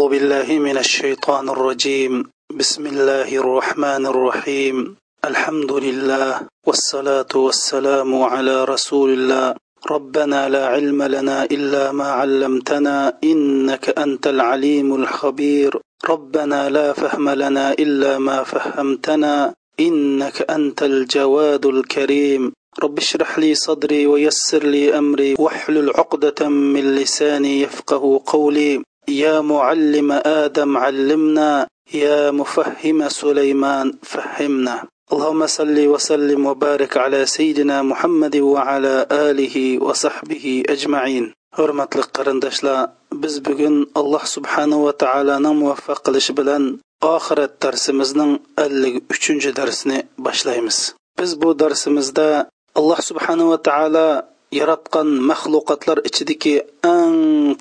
أعوذ بالله من الشيطان الرجيم. بسم الله الرحمن الرحيم. الحمد لله والصلاة والسلام على رسول الله. ربنا لا علم لنا إلا ما علمتنا إنك أنت العليم الخبير. ربنا لا فهم لنا إلا ما فهمتنا إنك أنت الجواد الكريم. رب اشرح لي صدري ويسر لي أمري واحلل عقدة من لساني يفقه قولي. يا معلم آدم علمنا يا مفهم سليمان فهمنا اللهم صل وسلم وبارك على سيدنا محمد وعلى آله وصحبه أجمعين hurmatli qarindoshlar biz bugun alloh subhanahu va taoloning muvaffaq qilishi bilan oxirat darsimizning ellik uchinchi darsini boshlaymiz biz bu darsimizda alloh subhanahu va taolo yaratgan maxluqotlar ichidagi eng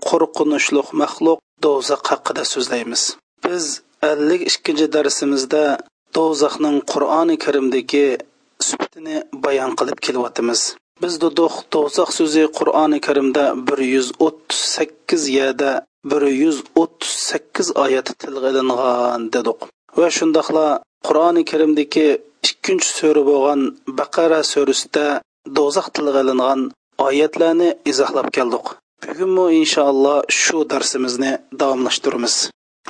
qo'rqinchli maxluq do'zax haqida so'zlaymiz. Biz ellik ikkinchi darsimizda do'zaxning qur'oni karimdagi sifatini bayon qilib kelyapmiz. Biz dedik do'zax so'zi qur'oni karimda bir yuz o'ttiz sakkiz yada bir yuz o'ttiz sakkiz oyati tilga ilingan dedik. Va shundoqla qur'oni karimdagi ikkinchi so'ri bo'lgan baqara so'risida do'zax tilga ilingan oyatlarni izohlab keldik. Bugunmi inshaalloh shu darsimizni davomlashtiramiz.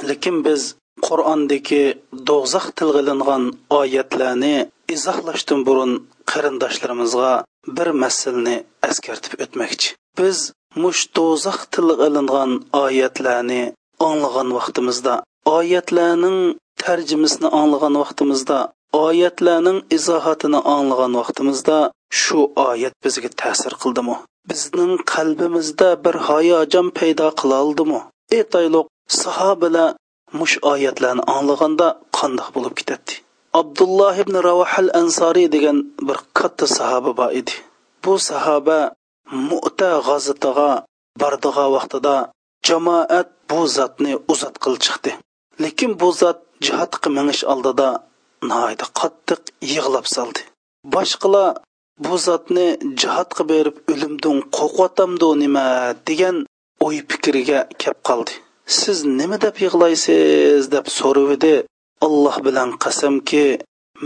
Lekin biz qur'ondagi do'zax tilga ilingan oyatlarni izohlashdan burun qarindoshlarimizga bir masalni eskartib o'tmoqchi. Biz mush do'zax tilga ilingan oyatlarni anglagan vaqtimizda oyatlarning tarjimasini anglagan vaqtimizda oyatlarning izohatini anglagan vaqtimizda shu oyat bizga ta'sir qildimi? Bizning qalbimizda bir hayajon paydo qila oldimi aytaylik sahobalar mush oyatlarni anglaganda qandoq bo'lib ketadi? Abdulloh ibn ravahal ansoriy degan bir katta sahoba bor edi. Bu sahoba mu'ta g'azitiga bordigan vaqtida jamoat bu zotni uzat qil chiqdi. Lekin bu zot jihodga minish oldida noyda qattiq yig'lab soldi. Boshqalar bu zotni jihodga berib o'limdan qo'rqyotamdu nima degan o'y fikriga kelib qoldi. Siz nima deb yig'laysiz deb so'ravidi alloh bilan qasamki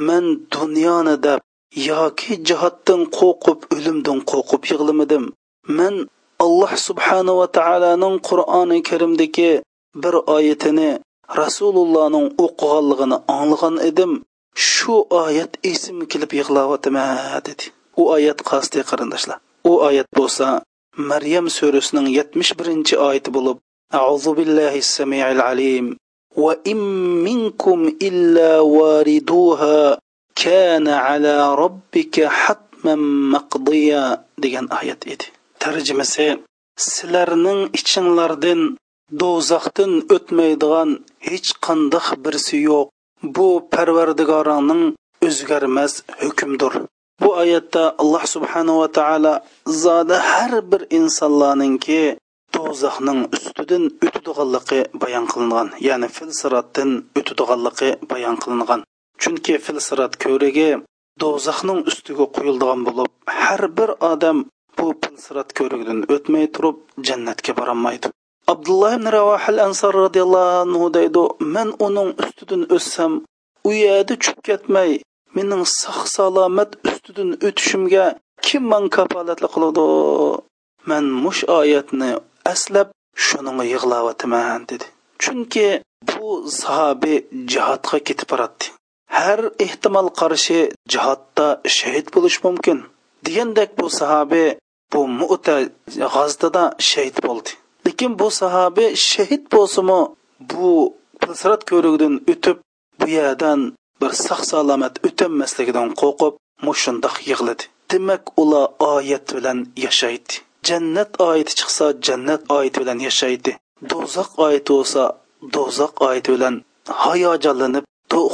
man dunyoni deb yoki jihoddan qo'rqib o'limdan qo'rqib yig'lamadim. Man alloh subhanava taoloning qur'oni karimdagi bir oyatini rasulullohning o'qiganligini anglagan edim. Shu oyat esim kelib yig'layotman dedi. u oyat qasdi qarindoshlar u oyat bo'lsa maryam surasining yetmish birinchi oyati bo'lib أعوذ بالله السميع العليم وإن منكم إلا واردوها كان على ربك حتما مقضيا degan oyat edi tarjimasi sizlarning ichinglardan do'zaxdan o'tmaydigan hech qandoq birsi yo'q bu parvardigorangning o'zgarmas hukmdir Bu oyatda alloh subhanava taolo zoda har bir insonlarningki do'zaxning ustidan o'tadiganligi bayon qilingan ya'ni filsiratdan o'tadiganligi bayon qilingan. Chunki filsirat ko'rigi do'zaxning ustiga qo'yildigan bo'lib har bir odam bu filsirat ko'rigidan o'tmay turib jannatga borolmaydi abdulloh ibn ravahil ansor roziyallohu anhu deydi man uning ustidan o'tsam u yerda tushib ketmay mening sog' salomat ustidan o'tishimga kim man kafolatli qiladi? Man mush oyatni aslab shuninga yig'layaptiman dedi. Chunki bu sahobi jihodga ketib boradi. Har ehtimol qarshi jihodda shahid bo'lish mumkin. Degandek bu sahobi bu mu'ta g'azdada shahid bo'ldi. Lekin bu sahobi shahid bo'lsimi bu pilsirat ko'rigidan o'tib bu yerdan bir sog' salomat o'tolmasligidan qo'rqib mushundoq yig'ladi. Demak ular oyat bilan yashaydi. Jannat oyati chiqsa jannat oyati bilan yashaydi. Do'zax oyati bo'lsa do'zax oyati bilan hayajonlanib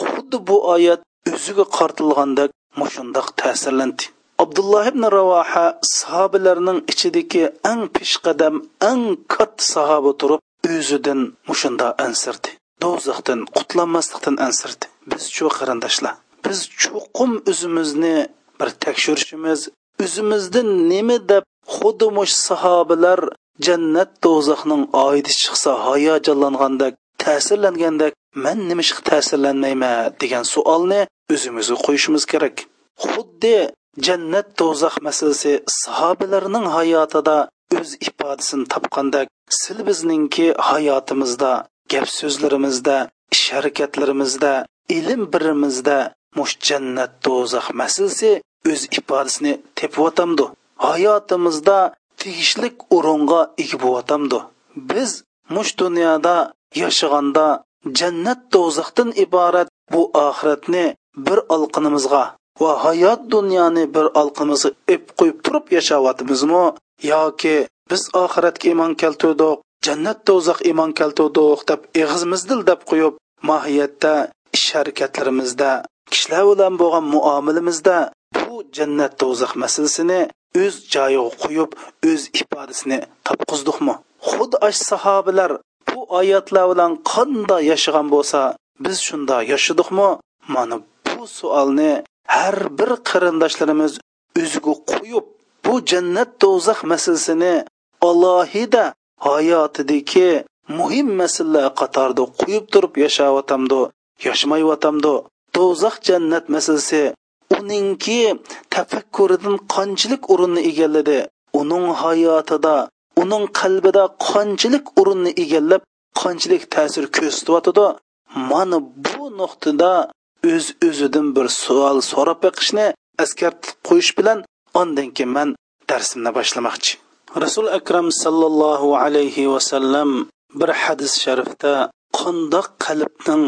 xuddi bu oyat o'ziga qartilgandek mushundoq ta'sirlandi. Abdulloh ibn ravoha sahobalarning ichidagi eng peshqadam eng katta sahoba turib o'zidan mushunda ansirdi. Do'zaxdan qutlanmaslikdan ansirdi. Biz shu qarindoshlar biz chuqum o'zimizni bir tekshirishimiz o'zimizdan nima deb xuddi mush sahobalar jannat do'zaxning oidi chiqsa hayajonlangandek ta'sirlangandek man nima ish ta'sirlanmayman? degan savolni o'zimizga qo'yishimiz kerak. Xuddi jannat do'zax masalasi sahobalarning hayotida o'z ifodasini topgandek sil bizningki hayotimizda gap so'zlarimizda ish harakatlarimizda ilm birimizda mush jannat do'zax masalasi o'z ifodasini tepiyotamdi hayotimizda tegishlik o'ringa ega bo'yotamdi biz mush dunyoda yashaganda jannat do'zaxdan iborat bu oxiratni bir olqinimizga va hayot dunyoni bir olqimizga ep qo'yib turib yashayotimizmi yoki biz oxiratga iymon keltirdik jannat do'zax iymon keltirdik deb eg'izimizdil deb qo'yib mohiyatda ish harakatlarimizda kishilar bilan bo'lgan muomilamizda bu jannat do'zax masalasini o'z joyiga qo'yib o'z ifodasini topqizdikmi xuddi ash sahobalar bu oyatlar bilan qanday yashagan bo'lsa biz shunda yashadikmi mana bu savolni har bir qarindoshlarimiz o'ziga qo'yib bu jannat do'zax masalasini alohida hayotidagi muhim masalalar qatorida qo'yib turib yashayotamdi yashamayyotamdi do'zax jannat masalasi. Uningki tafakkuridan qanchalik o'rinni egalladi. Uning hayotida uning qalbida qanchalik o'rinni egallab qanchalik ta'sir ko'rsatyotidi mana bu nuqtada o'z öz o'zidan bir savol so'rab beqishni askartib qo'yish bilan ondan keyin man darsimni boshlamoqchi. Rasul akram sallallohu alayhi vasallam bir hadis sharifda qandoq qalbning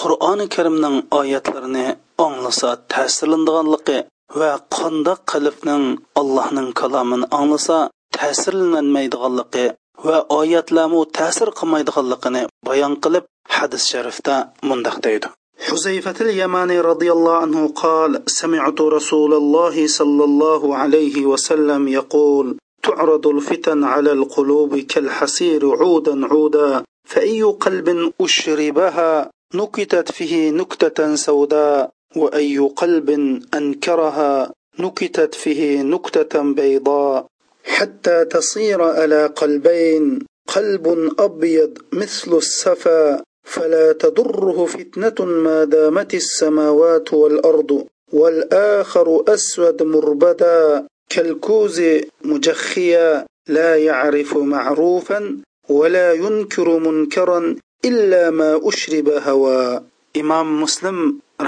qur'oni karimning oyatlarini anglasa ta'sirlandiganligi va qandoq qalbning allohning kalomini anglasa ta'sirlanmaydiganligi va oyatlarmu ta'sir qilmaydiganligini bayon qilib hadis sharifda mundoq deydi حذيفة اليماني رضي الله عنه قال سمعت رسول الله صلى الله عليه وسلم يقول تعرض الفتن على القلوب كالحسير عودا عودا فأي قلب أشربها نكتت فيه نكتة سوداء وأي قلب أنكرها نكتت فيه نكتة بيضاء. حتى تصير على قلبين قلب أبيض مثل السفا فلا تضره فتنة ما دامت السماوات والأرض. والآخر أسود مربدا كالكوز مجخيا. لا يعرف معروفا ولا ينكر منكرا. illa ma ushriba hawa imom muslim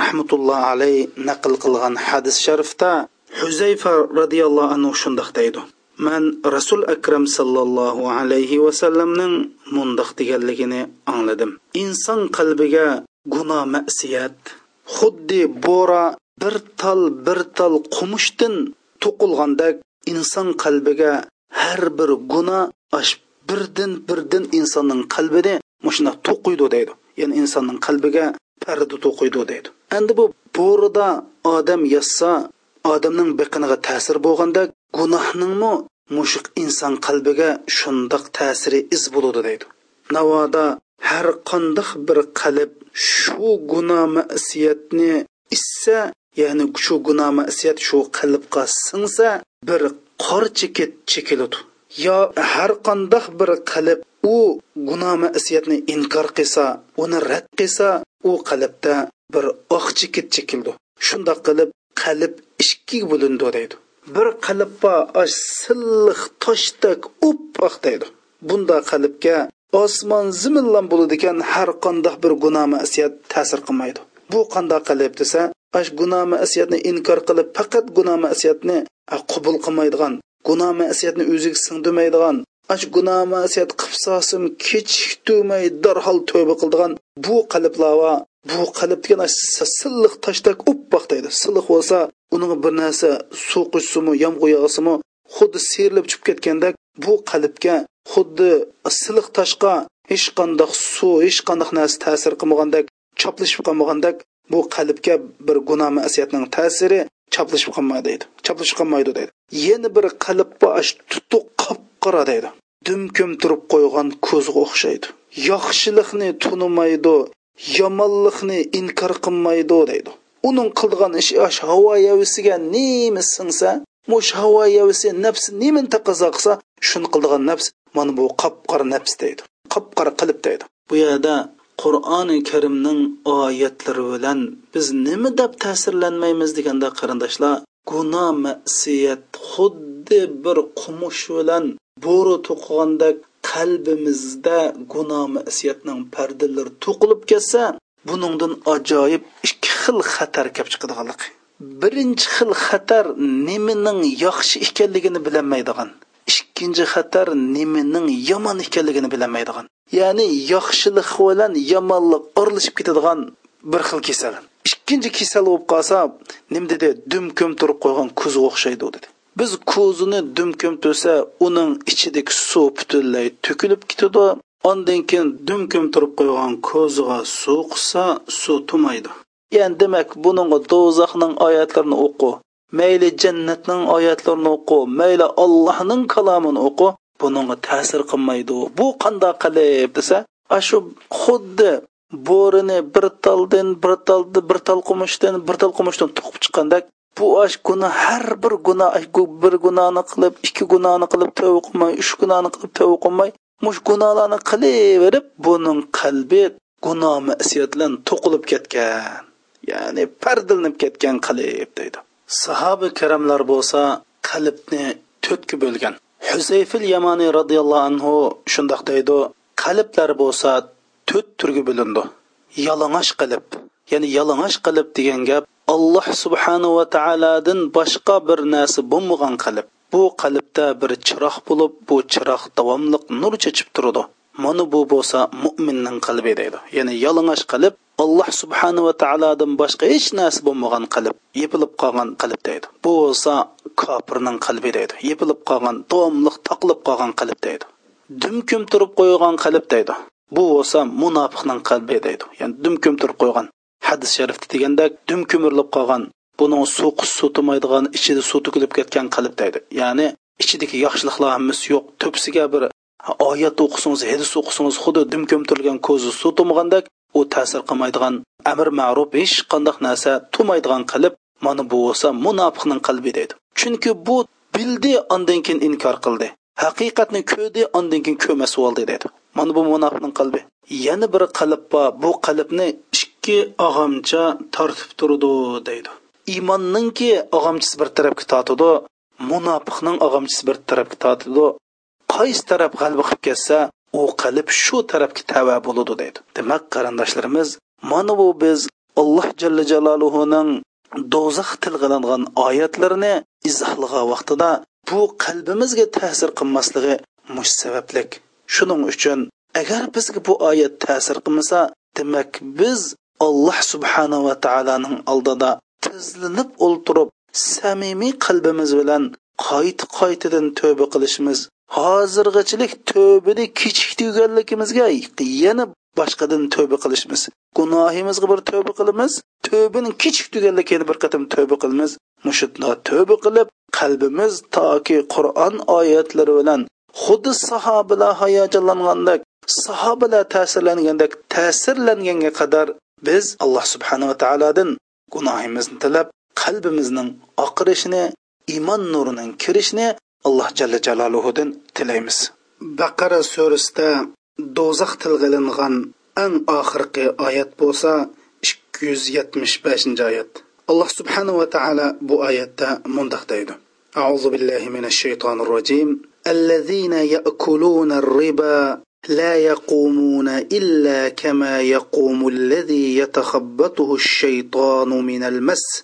rahmatulloh alayhi naql qilgan hadis sharifda huzayfa roziyallohu anhu shundoq deydi man rasul akram sallallohu alayhi vasallamning mundoq deganligini angladim inson qalbiga gunoh masiyat xuddi bo'ra bir tal bir tal qumushdan to'qilgandek inson qalbiga har bir gunoh ash birdan birdan insonning qalbini mushuna to'qiydi deydi. Ya'ni insonning qalbiga parda to'qiydi deydi. Endi bu bo'rida odam yozsa odamning biqiniga ta'sir bo'lganda gunohningmi mushuq inson qalbiga shundoq ta'siri iz bo'ludi deydi. Navoda har qandoq bir qalb shu gunoh masiyatni issa ya'ni shu gunoh masiyat shu qalbga singsa bir qor chekit chekiladi. Yo har qandoq bir qalb u gunoh masiyatni inkor qilsa uni rad qilsa u qalbda bir oq chekit chekildi. Shundoq qilib qalb ikkiga bo'lindi deydi. Bir qalbga silliq toshdek oppoq deydi. Bunda qalbga osmon ziminlan bo'ladigan har qandoq bir gunoh masiyat ta'sir qilmaydi. Bu qandoq qalb desa ash gunoh masiyatni inkor qilib faqat gunoh masiyatni qabul qilmaydigan gunoh masiyatni o'ziga singdirmaydigan ash gunoh masiyat qilsasim kechiktirmay darhol tavba qildigan bu qalblarga bu qalb degan silliq toshdek oppoq deydi. Silliq bo'lsa uning bir narsa suv quchsimi yomg'ir yog'simi xuddi serilib chiqib ketgandek bu qalbga xuddi silliq toshqa hech qanday suv hech qanday narsa ta'sir qilmagandek choplashib qolmagandek bu qalbga bir gunoh masiyatning ta'siri chaplashib qolmaydi deydi. Chaplashib qolmaydi deydi. Yana bir qalbga tutuq qop qora deydi. Dumkim turib qo'ygan ko'zga o'xshaydi. Yaxshilikni tunimaydi yomonlikni inkor qilmaydi deydi. Uning qilgan ishi havo yavisiga nima singsa mush havo yavisi nafs nimani taqozo qilsa shuni qildigan nafs mana bu qop qora nafs deydi. Qop qora qilib deydi. Bu yerda qur'oni karimning oyatlari bilan biz nima deb ta'sirlanmaymiz deganda qarindoshlar gunoh masiyat xuddi bir qumush bilan bo'ri to'qigandek qalbimizda gunoh masiyatning pardalari to'qilib ketsa buningdan ajoyib ikki xil xatar kelib chiqadiganligi birinchi xil xatar nimaning yaxshi ekanligini bilmaydigan ikkinchi xatar nimaning yomon ekanligini bilmaydigan ya'ni yaxshilik bilan yomonlik o'rlashib ketadigan bir xil kasal. Ikkinchi kasal bo'lib qolsa nima dedi dum turib qo'ygan kuzga o'xshaydi dedi. Biz ko'zini dum ko'mtirsa uning ichidagi suv butunlay to'kilib ketadi. Ondan keyin dum turib qo'ygan ko'ziga suv qilsa suv tumaydi. Ya'ni demak buninga do'zaxning oyatlarini o'qi mayli jannatning oyatlarini o'qi mayli allohning kalomini o'qi buningga ta'sir qilmaydi. Bu qandoq qilib desa shu xuddi bo'rini bir taldan bir taldi bir tal qumushdan bir tal qumushdan to'qib chiqqandak bu ash gunoh har bir gunoh bir gunohni qilib ikki gunohni qilib tavba qilmay uch gunohni qilib tavba qilmay mush gunohlarni qilaverib buning qalbi gunoh masiyat bilan to'qilib ketgan ya'ni pardilinib ketgan qalb deydi. Sahoba karamlar bo'lsa qalbni to'rtga bo'lgan huzayfil yamani roziyallohu anhu shundoq deydi. Qalblar bo'lsa to'rt turga bo'lindi. Yalang'och qalb ya'ni yalang'och qalb degan gap alloh subhanahu va taolodan boshqa bir narsa bo'lmagan qalb. Bu qalbda bir chiroq bo'lib bu chiroq davomli nur chechib turadi. Mana bu bo'lsa mo'minning qalbi deydi. Ya'ni yalang'och qalb alloh subhanahu va taolodan boshqa hech narsa bo'lmagan qalb yepilib qolgan qalb deydi. Bu bo'lsa kofirning qalbi deydi yepilib qolgan to'mliq taqilib qolgan qalb deydi. Dumkum turib qo'ygan qalb deydi bu bo'lsa munofiqning qalbi deydi. Ya'ni dumkum turib qo'ygan. Hadis sharifda deganda dum ko'mirilib qolgan buning suv suv ichida suv to'kilib ketgan qalb deydi. Ya'ni ichidagi yaxshiliklar hammasi yo'q to'psiga bir oyat o'qisangiz hadis o'qisangiz xuddi dum ko'mtirilgan ko'zi suv turmagandek u ta'sir qilmaydigan amr ma'ruf hech qanday narsa turmaydigan qalb mana bu bo'lsa munofiqning qalbi deydi chunki bu bildi ondan keyin inkor qildi haqiqatni ko'rdi ondan keyin ko'rmas oldi deydi mana bu munofiqning qalbi yana bir qalb bor bu qalbni ikki og'amcha tortib turdi deydi iymonninki og'amchisi bir tarafga tortidi munofiqning og'amchisi bir tarafga tortidi qaysi taraf g'alba qilib ketsa u qalb shu tarafga tava bo'ladi deydi. Demak qarindoshlarimiz mana bu biz alloh jalla jaloluhuning do'zax tilg'ilangan oyatlarini izohlagan vaqtida bu qalbimizga ta'sir qilmasligi mush sabablik. Shuning uchun agar bizga bu oyat ta'sir qilmasa demak biz alloh subhanava taoloning oldida tizlinib o'ltirib samimiy qalbimiz bilan qayta qaytadan tövbe qilishimiz hozirgachilik tövbani kechiktirganligimizga yana boshqadan tövbe qilishimiz. Gunohimizga bir tövbe qilamiz tövbani kechik tuganligini bir qatam tövbe qilamiz. Mushunda tövbe qilib qalbimiz toki qur'on oyatlari bilan xuddi sahobalar hayajonlangandek sahobalar ta'sirlangandek ta'sirlanganga qadar biz alloh subhanava taolodan gunohimizni tilab qalbimizning oqirishini iymon nurining kirishini alloh jalla jaloluhudan tilaymiz baqara surasida do'zax tilg'ilingan eng oxirgi oyat bo'lsa ikki yuz yetmish beshinchi oyat alloh subhanava taolo bu oyatda mundoq deydi أعوذ بالله من الشيطان الرجيم الذين يأكلون الربا لا يقومون الا كما يقوم الذي يتخبطه الشيطان من المس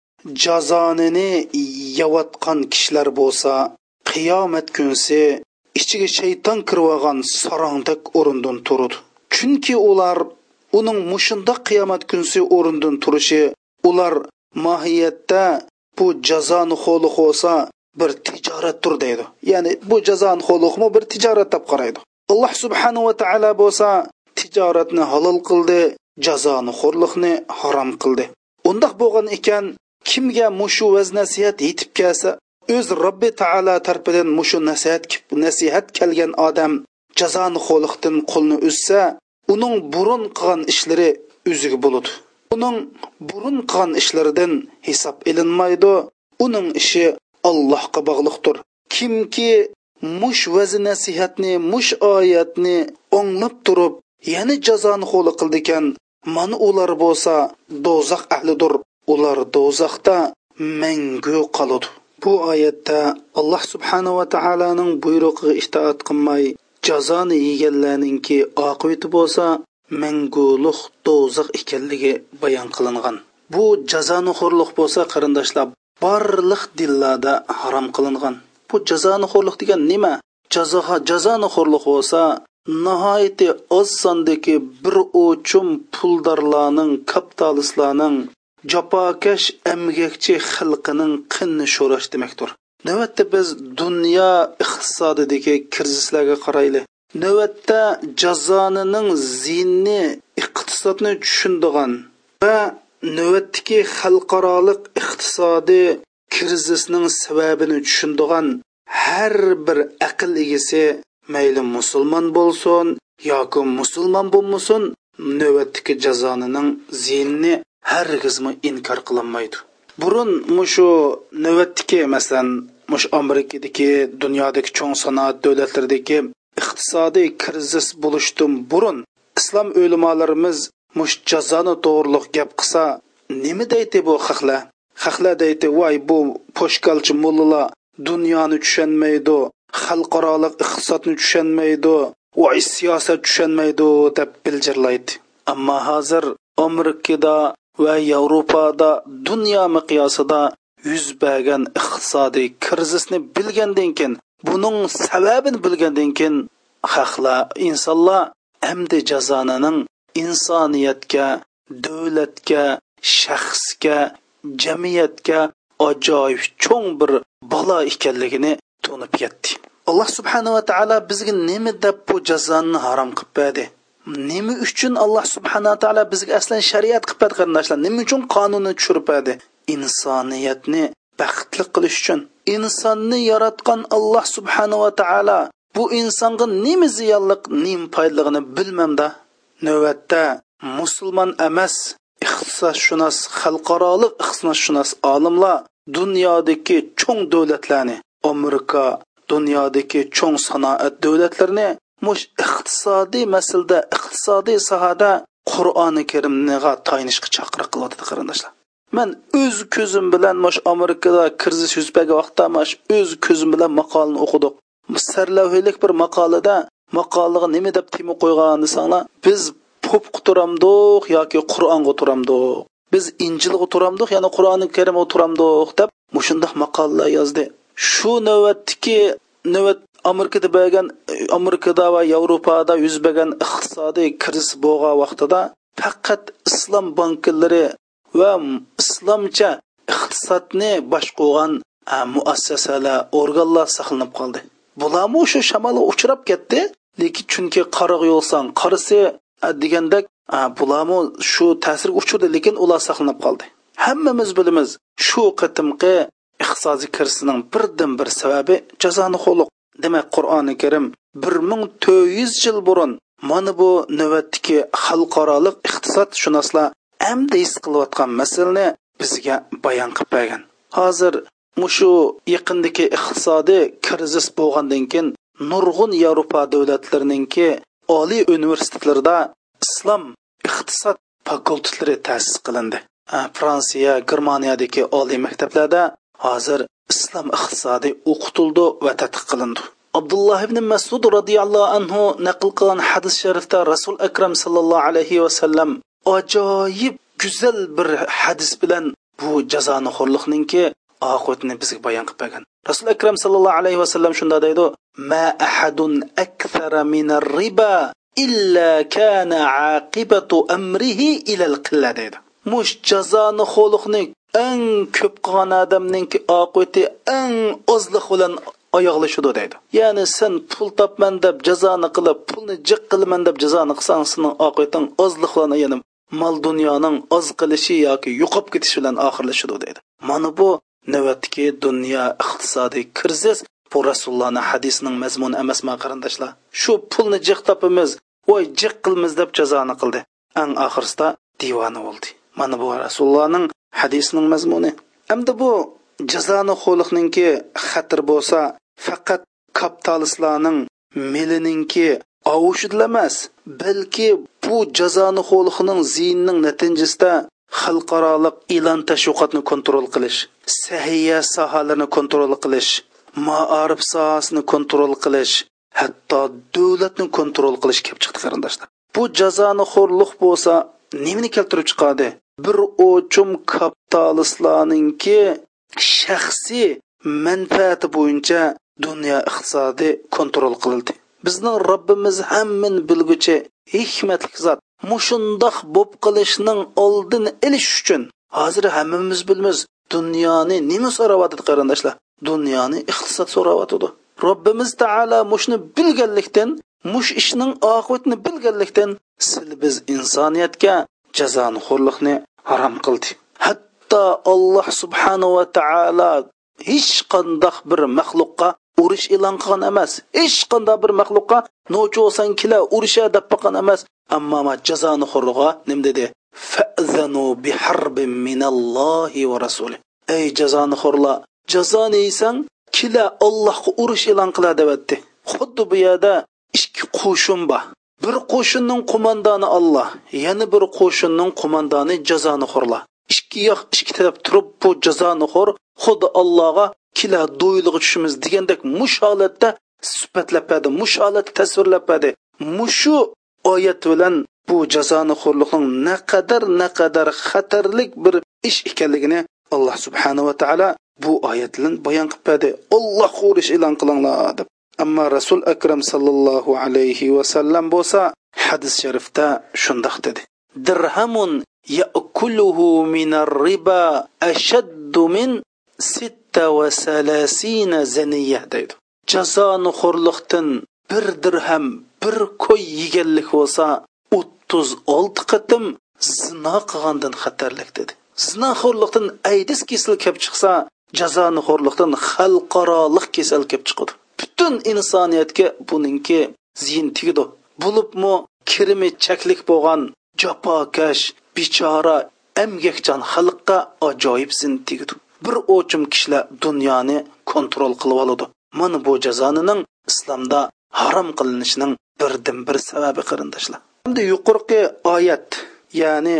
jazonini yavatgan kishilar bo'lsa qiyomat kunsi ichiga shayton kirib sarongdak o'rindan turadi chunki ular uning mushunda qiyomat kunsi o'rindan turishi ular mohiyatda bu jazoni xo'li bo'lsa bir tijoratdir deydi. Ya'ni bu jazoni xo'liqmi bir tijorat deb qaraydi. Alloh subhanahu va taolo bo'lsa tijoratni halol qildi jazoni xo'rliqni harom qildi. Undoq bo'lgan ekan kimga mushu vaz nasihat yetib kelsa o'z robbi taolo tarafidan mushu nasihat nasihat kelgan odam jazoni xo'liqdan qo'lni uzsa uning burun qilgan ishlari o'ziga bo'ladi. Uning burun qilgan ishlaridan hisob ilinmaydi uning ishi allohga bog'liqdir. Kimki mush vazi nasihatni mush oyatni o'nglab turib yana jazoni qo'li qildi ekan mana ular bo'lsa do'zax ahlidir. Ular do'zaxda mangu qoladi. Bu oyatda alloh subhanava taoloning buyrug'iga itoat qilmay jazoni yeganlarninki oqibati bo'lsa manguliq do'zax ekanligi bayon qilingan. Bu jazoni xo'rliq bo'lsa qarindoshlar barliq dillarda harom qilingan. Bu jazoni xo'rliq degan nima? Jazoha jazoni xo'rliq bo'lsa nihoyatda oz sondagi bir o'chum puldorlarning kapitalistlarning jafokash amgakchi xalqining qinni sho'rash demakdir. Navbatda biz dunyo iqtisodidagi krizislarga qarayli. Navbatda jazonining zinni iqtisodni tushundigan va navbatdagi xalqarolik iqtisodiy krizisning sababini tushundigan har bir aql egasi mayli musulmon bo'lsin yoki musulmon bo'lmasin navbatdagi jazonining zinni hargizmi inkor qilinmaydi. Burun mushu navbatdagi masalan mush amerikadagi dunyodagi cho'ng sanoat davlatlaridagi iqtisodiy krizis bo'lishdan burun islom o'limolarimiz mush jazoni to'g'riliq gap qilsa nima deydi bu haqla haqla deydi voy bu poshkalchi mullalar dunyoni tushunmaydi xalqaroliq iqtisodni tushunmaydi voy siyosat tushunmaydi deb biljirlaydi ammo hozir amerikada va yevropada dunyo miqyosida yuz bergan iqtisodiy krizisni bilgandan keyin buning sababini bilgandan keyin xalqlar, insonlar hamda jazonining insoniyatga davlatga shaxsga jamiyatga ajoyib cho'ng bir balo ekanligini tunib yetdi. alloh subhanava taolo bizga nima deb bu jazoni harom qilib berdi nima uchun alloh subhanaa taolo bizga aslan shariat qilibdi qarindoshlar? Nima uchun qonunni tushirpadi insoniyatni baxtli qilish uchun. Insonni yaratgan alloh subhanava taolo bu insonga nima ziyonliq nima foydaligini bilmamda. Navbatda musulmon emas iqtisodshunos xalqaroliq iqtisodshunos olimlar dunyodagi cho'ng davlatlarni amerika dunyodagi cho'ng sanoat davlatlarini mush iqtisodiy masalada iqtisodiy sohada qur'oni karimniga tayinishga chaqiriq qilyapti qarindoshlar. Man o'z ko'zim bilan mush amerikada krizis yuz bergan vaqtda mash o'z ko'zim bilan maqolani o'qidik. Sarlavhiylik bir maqolada maqolaga nima deb tema qo'ygan desanglar biz popga turamdiq yoki qur'onga turamdiq biz injilga turamdiq ya'ni qur'oni karimga turamdiq deb mushundoq maqolalar yozdi. Shu navbatdagi navbat amerikada bo'lgan amerikada va yevropada yuz bergan iqtisodiy kriz bo'lgan vaqtida faqat islom banklari va islomcha iqtisodni boshqurgan muassasalar organlar saqlanib qoldi. Bularmi shu shamolga uchrab ketdi? Lekin chunki qarag yo'lsan qarisi degandek bularmi shu ta'sirga uchirdi lekin ular saqlanib qoldi. Hammamiz bilamiz shu qatimqi iqtisodiy kirisining birdan bir sababi jazoni qo'liq demak qur'oni karim bir ming to'rt yuz yil burun mana bu navbatdagi xalqaroliq iqtisod shunoslar amda his qilayotgan masalani bizga bayon qilib bergan. Hozir mushu yaqindagi iqtisodiy krizis bo'lgandan keyin nurg'un yevropa davlatlarininki oliy universitetlarida islom iqtisod fakultetlari ta'sis qilindi. Fransiya germaniyadagi oliy maktablarda hozir islom iqtisodi o'qitildi va tadqiq qilindi. Abdulloh ibn masud roziyallohu anhu naql qilgan hadis sharifda rasul akram sallallohu alayhi vasallam ajoyib go'zal bir hadis bilan bu jazoni xo'rliqninki oqibatini bizga bayon qilib bergan. Rasul akram sallallohu alayhi vasallam shunda deydi ma ahadun akthara min riba illa kana aqibatu amrihi ila al qilla deydi. Mush jazoni xo'liqni eng ko'p qilgan odamninki oqibati eng ozliq bilan oyoqlashidi deydi. Ya'ni sen pul topman deb jazoni qilib pulni jiq qilaman deb jazoni qilsang seni oqibating ozliq bilan ya'ni mol dunyoning oz qilishi yoki yo'qolib ketishi bilan oxirlashidi deydi. Mana bu navbatdagi dunyo iqtisodiy krizis. Bu rasulullohni hadisining mazmuni emasmi qarindoshlar. Shu pulni jiq topimiz voy jiq qilmiz deb jazoni qildi. Ang oxirsida divona bo'ldi. Mana bu rasulullohning hadisning mazmuni. Endi bu jazoni xo'liqninki xatir bo'lsa faqat kapitalistlarning melininki ovushidla emas balki bu jazoni xo'liqning ziyinning natijasida xalqaroliq e'lon tashviqotni kontrol qilish sahiya sohalarini kontrol qilish maarif sohasini kontrol qilish hatto davlatni kontrol qilish kelib chiqdi qarindoshlar. Bu jazoni xo'rliq bo'lsa nimani keltirib chiqadi? Bir o'chum kapitalistlarninki shaxsiy manfaati bo'yicha dunyo iqtisodi kontrol qilindi. Bizning robbimiz hammin bilguchi hikmatli zot. Mushundoq bo'p qilishning oldini ilish uchun hozir hammamiz bilmiz dunyoni nima so'rayotdi qarindoshlar? Dunyoni iqtisod so'rayotdi. Robbimiz taolo mushni bilganlikdan mush ishning oqibatini bilganlikdan sil biz insoniyatga jazoni xo'rliqni harom qildi. Hatto alloh subhanava taolo hech qandoq bir maxluqqa urush e'lon qilgan emas. Hech qanday bir maxluqqa nochi bo'lsang kela urusha deb boqqan emas. Ammo jazoni xo'rlig'a nim dedi? Fa'zanu biharbin minallohi va rasuli ey jazoni xurlar jazoni yeysang kila allohga urush e'lon qila deyapti xuddi bu yerda ikki qo'shin bor. Bir qo'shinning qo'mondoni olloh yana bir qo'shinning qo'mondoni jazoni xo'rlar ikki yoq ikki taraf turib bu jazoni xo'r xuddi allohga kila do'ylig'i tushimiz degandek mush holatda sifatlab berdi mush holatda tasvirlab berdi mushu oyat bilan bu jazoni xo'rliqning naqadar naqadar xatarlik bir ish ekanligini alloh subhanava taolo bu oyat bilan bayon qilib berdi olloh qo'rish e'lon qilinglar deb. Ammo rasul akram sallallohu alayhi vasallam bo'lsa hadis sharifda shundoq dedi. Dirhamun ya'kuluhu minar riba ashaddu min sitta va salasina zaniya deydi. Jazoni xo'rliqdan bir dirham bir qo'y yeganlik bo'lsa o'ttiz olti qatim zino qilgandan xatarlik dedi. Zinoxo'rlikdan aydis kasal kelib chiqsa jazoni xo'rliqdan xalqaroliq kasal kelib chiqadi. Butun insoniyatga buningki ziyin tegdi bo'libmi kirimi chaklik bo'lgan jafokash bechora emgakchan xalqqa ajoyib zin tegdi bir o'chim kishilar dunyoni kontrol qilib oladi. Mana bu jazonining islomda harom qilinishining birdan bir sababi qarindoshlar. Endi yuqorqi oyat ya'ni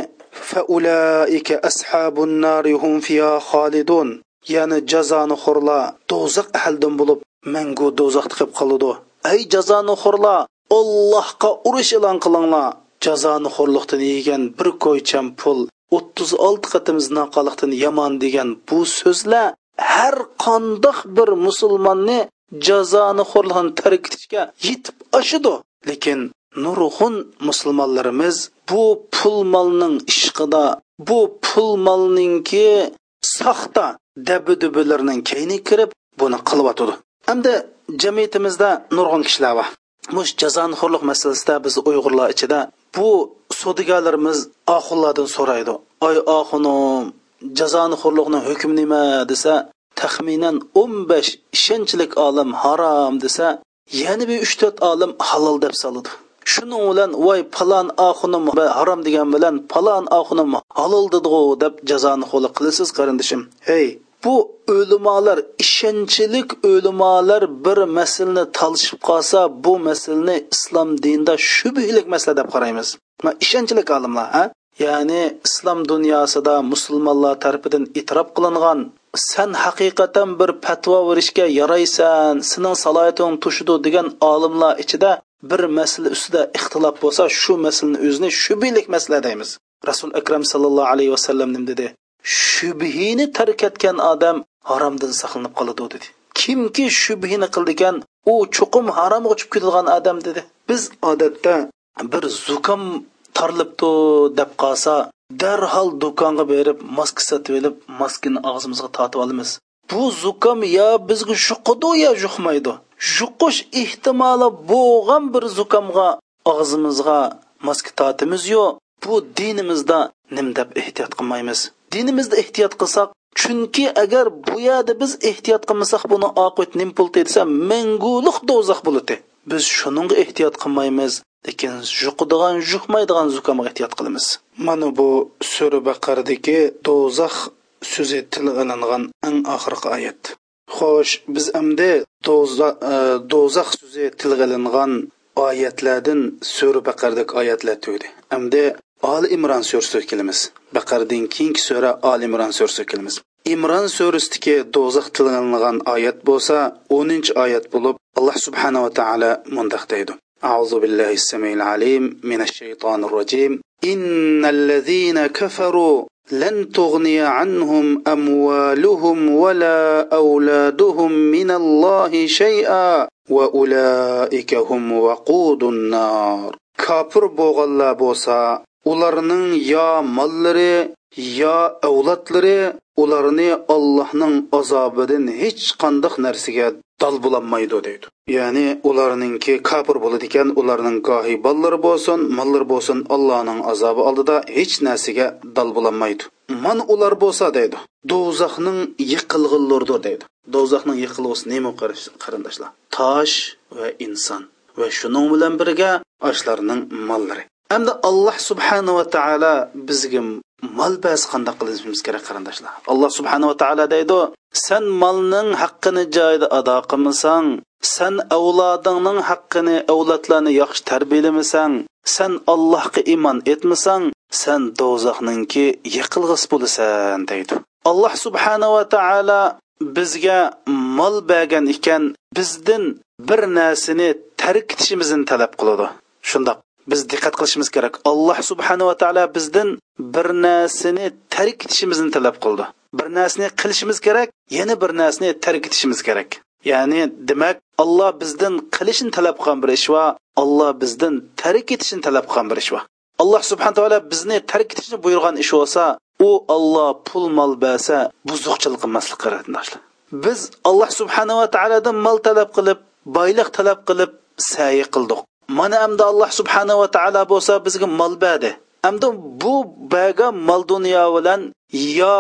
فأولئك ashabun النار هم fiha خالدون ya'ni jazoni xo'rlar do'zax ahlidan bo'lib mangu do'zaxda qolib qoladi. Ey jazoni xo'rlar ollohga urush e'lon qilinglar. Jazoni xo'rliqdan yegan bir ko'ycham pul o'ttiz olti qatim zinoqolikdan yomon degan bu so'zlar har qandoq bir musulmonni jazoni xo'rlig'ini tark etishga yetib oshidi lekin nurg'un musulmonlarimiz bu pul molning ishqida bu pul molninki soxta dabidubilarning kayni kirib buni qilyotidi hamda jamiyatimizda nurg'un kishilar bor mush jazonxo'rlik masalasida biz uyg'urlar ichida bu sodigalarimiz oxunlardan so'raydi oy oxunim jazonxo'rlikni hukmi nima desa taxminan o'n besh ishonchlik olim harom desa yana bir uch to'rt olim halol deb soladi shuning bilan voy palon oxinim harom degan bilan palon oxinim halol dediu deb jazoni qo'li qilasiz qarindishim hey bu o'limolar ishonchlik o'limolar bir masalani talishib qolsa bu masalani islom dinida shubhlik masala deb qaraymiz ishonchlik olimlar ha? Ya'ni islom dunyosida musulmonlar tarafidan e'tirof qilingan san haqiqatan bir fatvo berishga yaraysan sening salohiyating tushidi degan olimlar ichida bir masala ustida ixtilof bo'lsa shu masalani o'zini shubhlik masala deymiz. Rasul akram sallallohu alayhi vasallam nim dedi shubhini tark etgan odam haromdan saqlanib qoladi dedi. Kimki shubhini qildigan u chuqum haromga uchib ketadigan odam dedi. Biz odatda bir zukam torlibdi deb qolsa darhol do'konga berib maska sotib olib maskani og'zimizga tortib olamiz. Bu zukam yo bizga juqidi yo juqmaydi juqish ehtimoli bo'lgan bir zukamga og'zimizga maska tortimiz yo'q. Bu dinimizda nim deb ehtiyot qilmaymiz. Dinimizda ehtiyot qilsak chunki agar bu yerda biz ehtiyot qilmasak buni oqit nim pul desa manguliq do'zax bo'ladi. Biz shuningga ehtiyot qilmaymiz lekin juqadigan juqmaydigan zukamga ehtiyot qilamiz. Mana bu sura baqardagi do'zax so'zi tilga ilingan eng oxirgi oyat. xo'sh biz endi do'zax so'zi tilga ilingan oyatlardan sura baqardagi oyatlar tugdi endi oli imron surasiga kelamiz baqardan keyingi sura oli imron surasiga kelamiz imron surasidagi do'zax tilingan oyat bo'lsa 10 oyat bo'lib alloh subhanava taolo mundoq deydi أعوذ بالله السميع العليم من الشيطان الرجيم إن الذين كفروا لن تغني عنهم أموالهم ولا أولادهم من الله شيئا وأولئك هم وقود النار. كافر بوغلا بوسا ularning yo mollari yo avlodlari ularni allohning azobidan hech qandoq narsaga dal bo'lolmaydi deydi. Ya'ni ularningki kofir bo'ladi ekan ularning gohi bollari bo'lsin mollari bo'lsin allohning azobi oldida hech narsaga dal bo'lolmaydi man ular bo'lsa deydi do'zaxning yiqilg'illaridir deydi. Do'zaxning yiqilg'isi nima qarindoshlar? Tosh va inson va shuning bilan birga ashlarning mollari hamda alloh subhanava taolo bizga mol bas qandoq qilishimiz kerak qarindoshlar? Alloh subhanava taolo deydi san molning haqqini joyida ado qilmasang san avlodingning haqqini avlodlarni yaxshi tarbiyalamasang san allohga iymon etmasang san do'zaxninki yiqilg'is bo'lasan deydi. Alloh subhanava taolo bizga mol bergan ekan bizdan bir narsani tark etishimizni talab qiladi. Shundoq. Biz diqqat qilishimiz kerak. Alloh subhanava taolo bizdan bir narsani tark etishimizni talab qildi. Bir narsani qilishimiz kerak yana bir narsani tark etishimiz kerak. Ya'ni demak alloh bizdan qilishni talab qilgan bir ish va alloh bizdan tark etishni talab qilgan bir ish va. Alloh subhana taolo bizni tark etishni buyurgan ish bo'lsa u olloh pul mol bersa buzuqchilik qilmaslik qarindoshlar biz alloh subhanava taolodan mol talab qilib boylik talab qilib sayi qildik. Mana endi alloh subhanava taolo bo'lsa bizga mol berdi endi bu baga mol dunyo bilan yo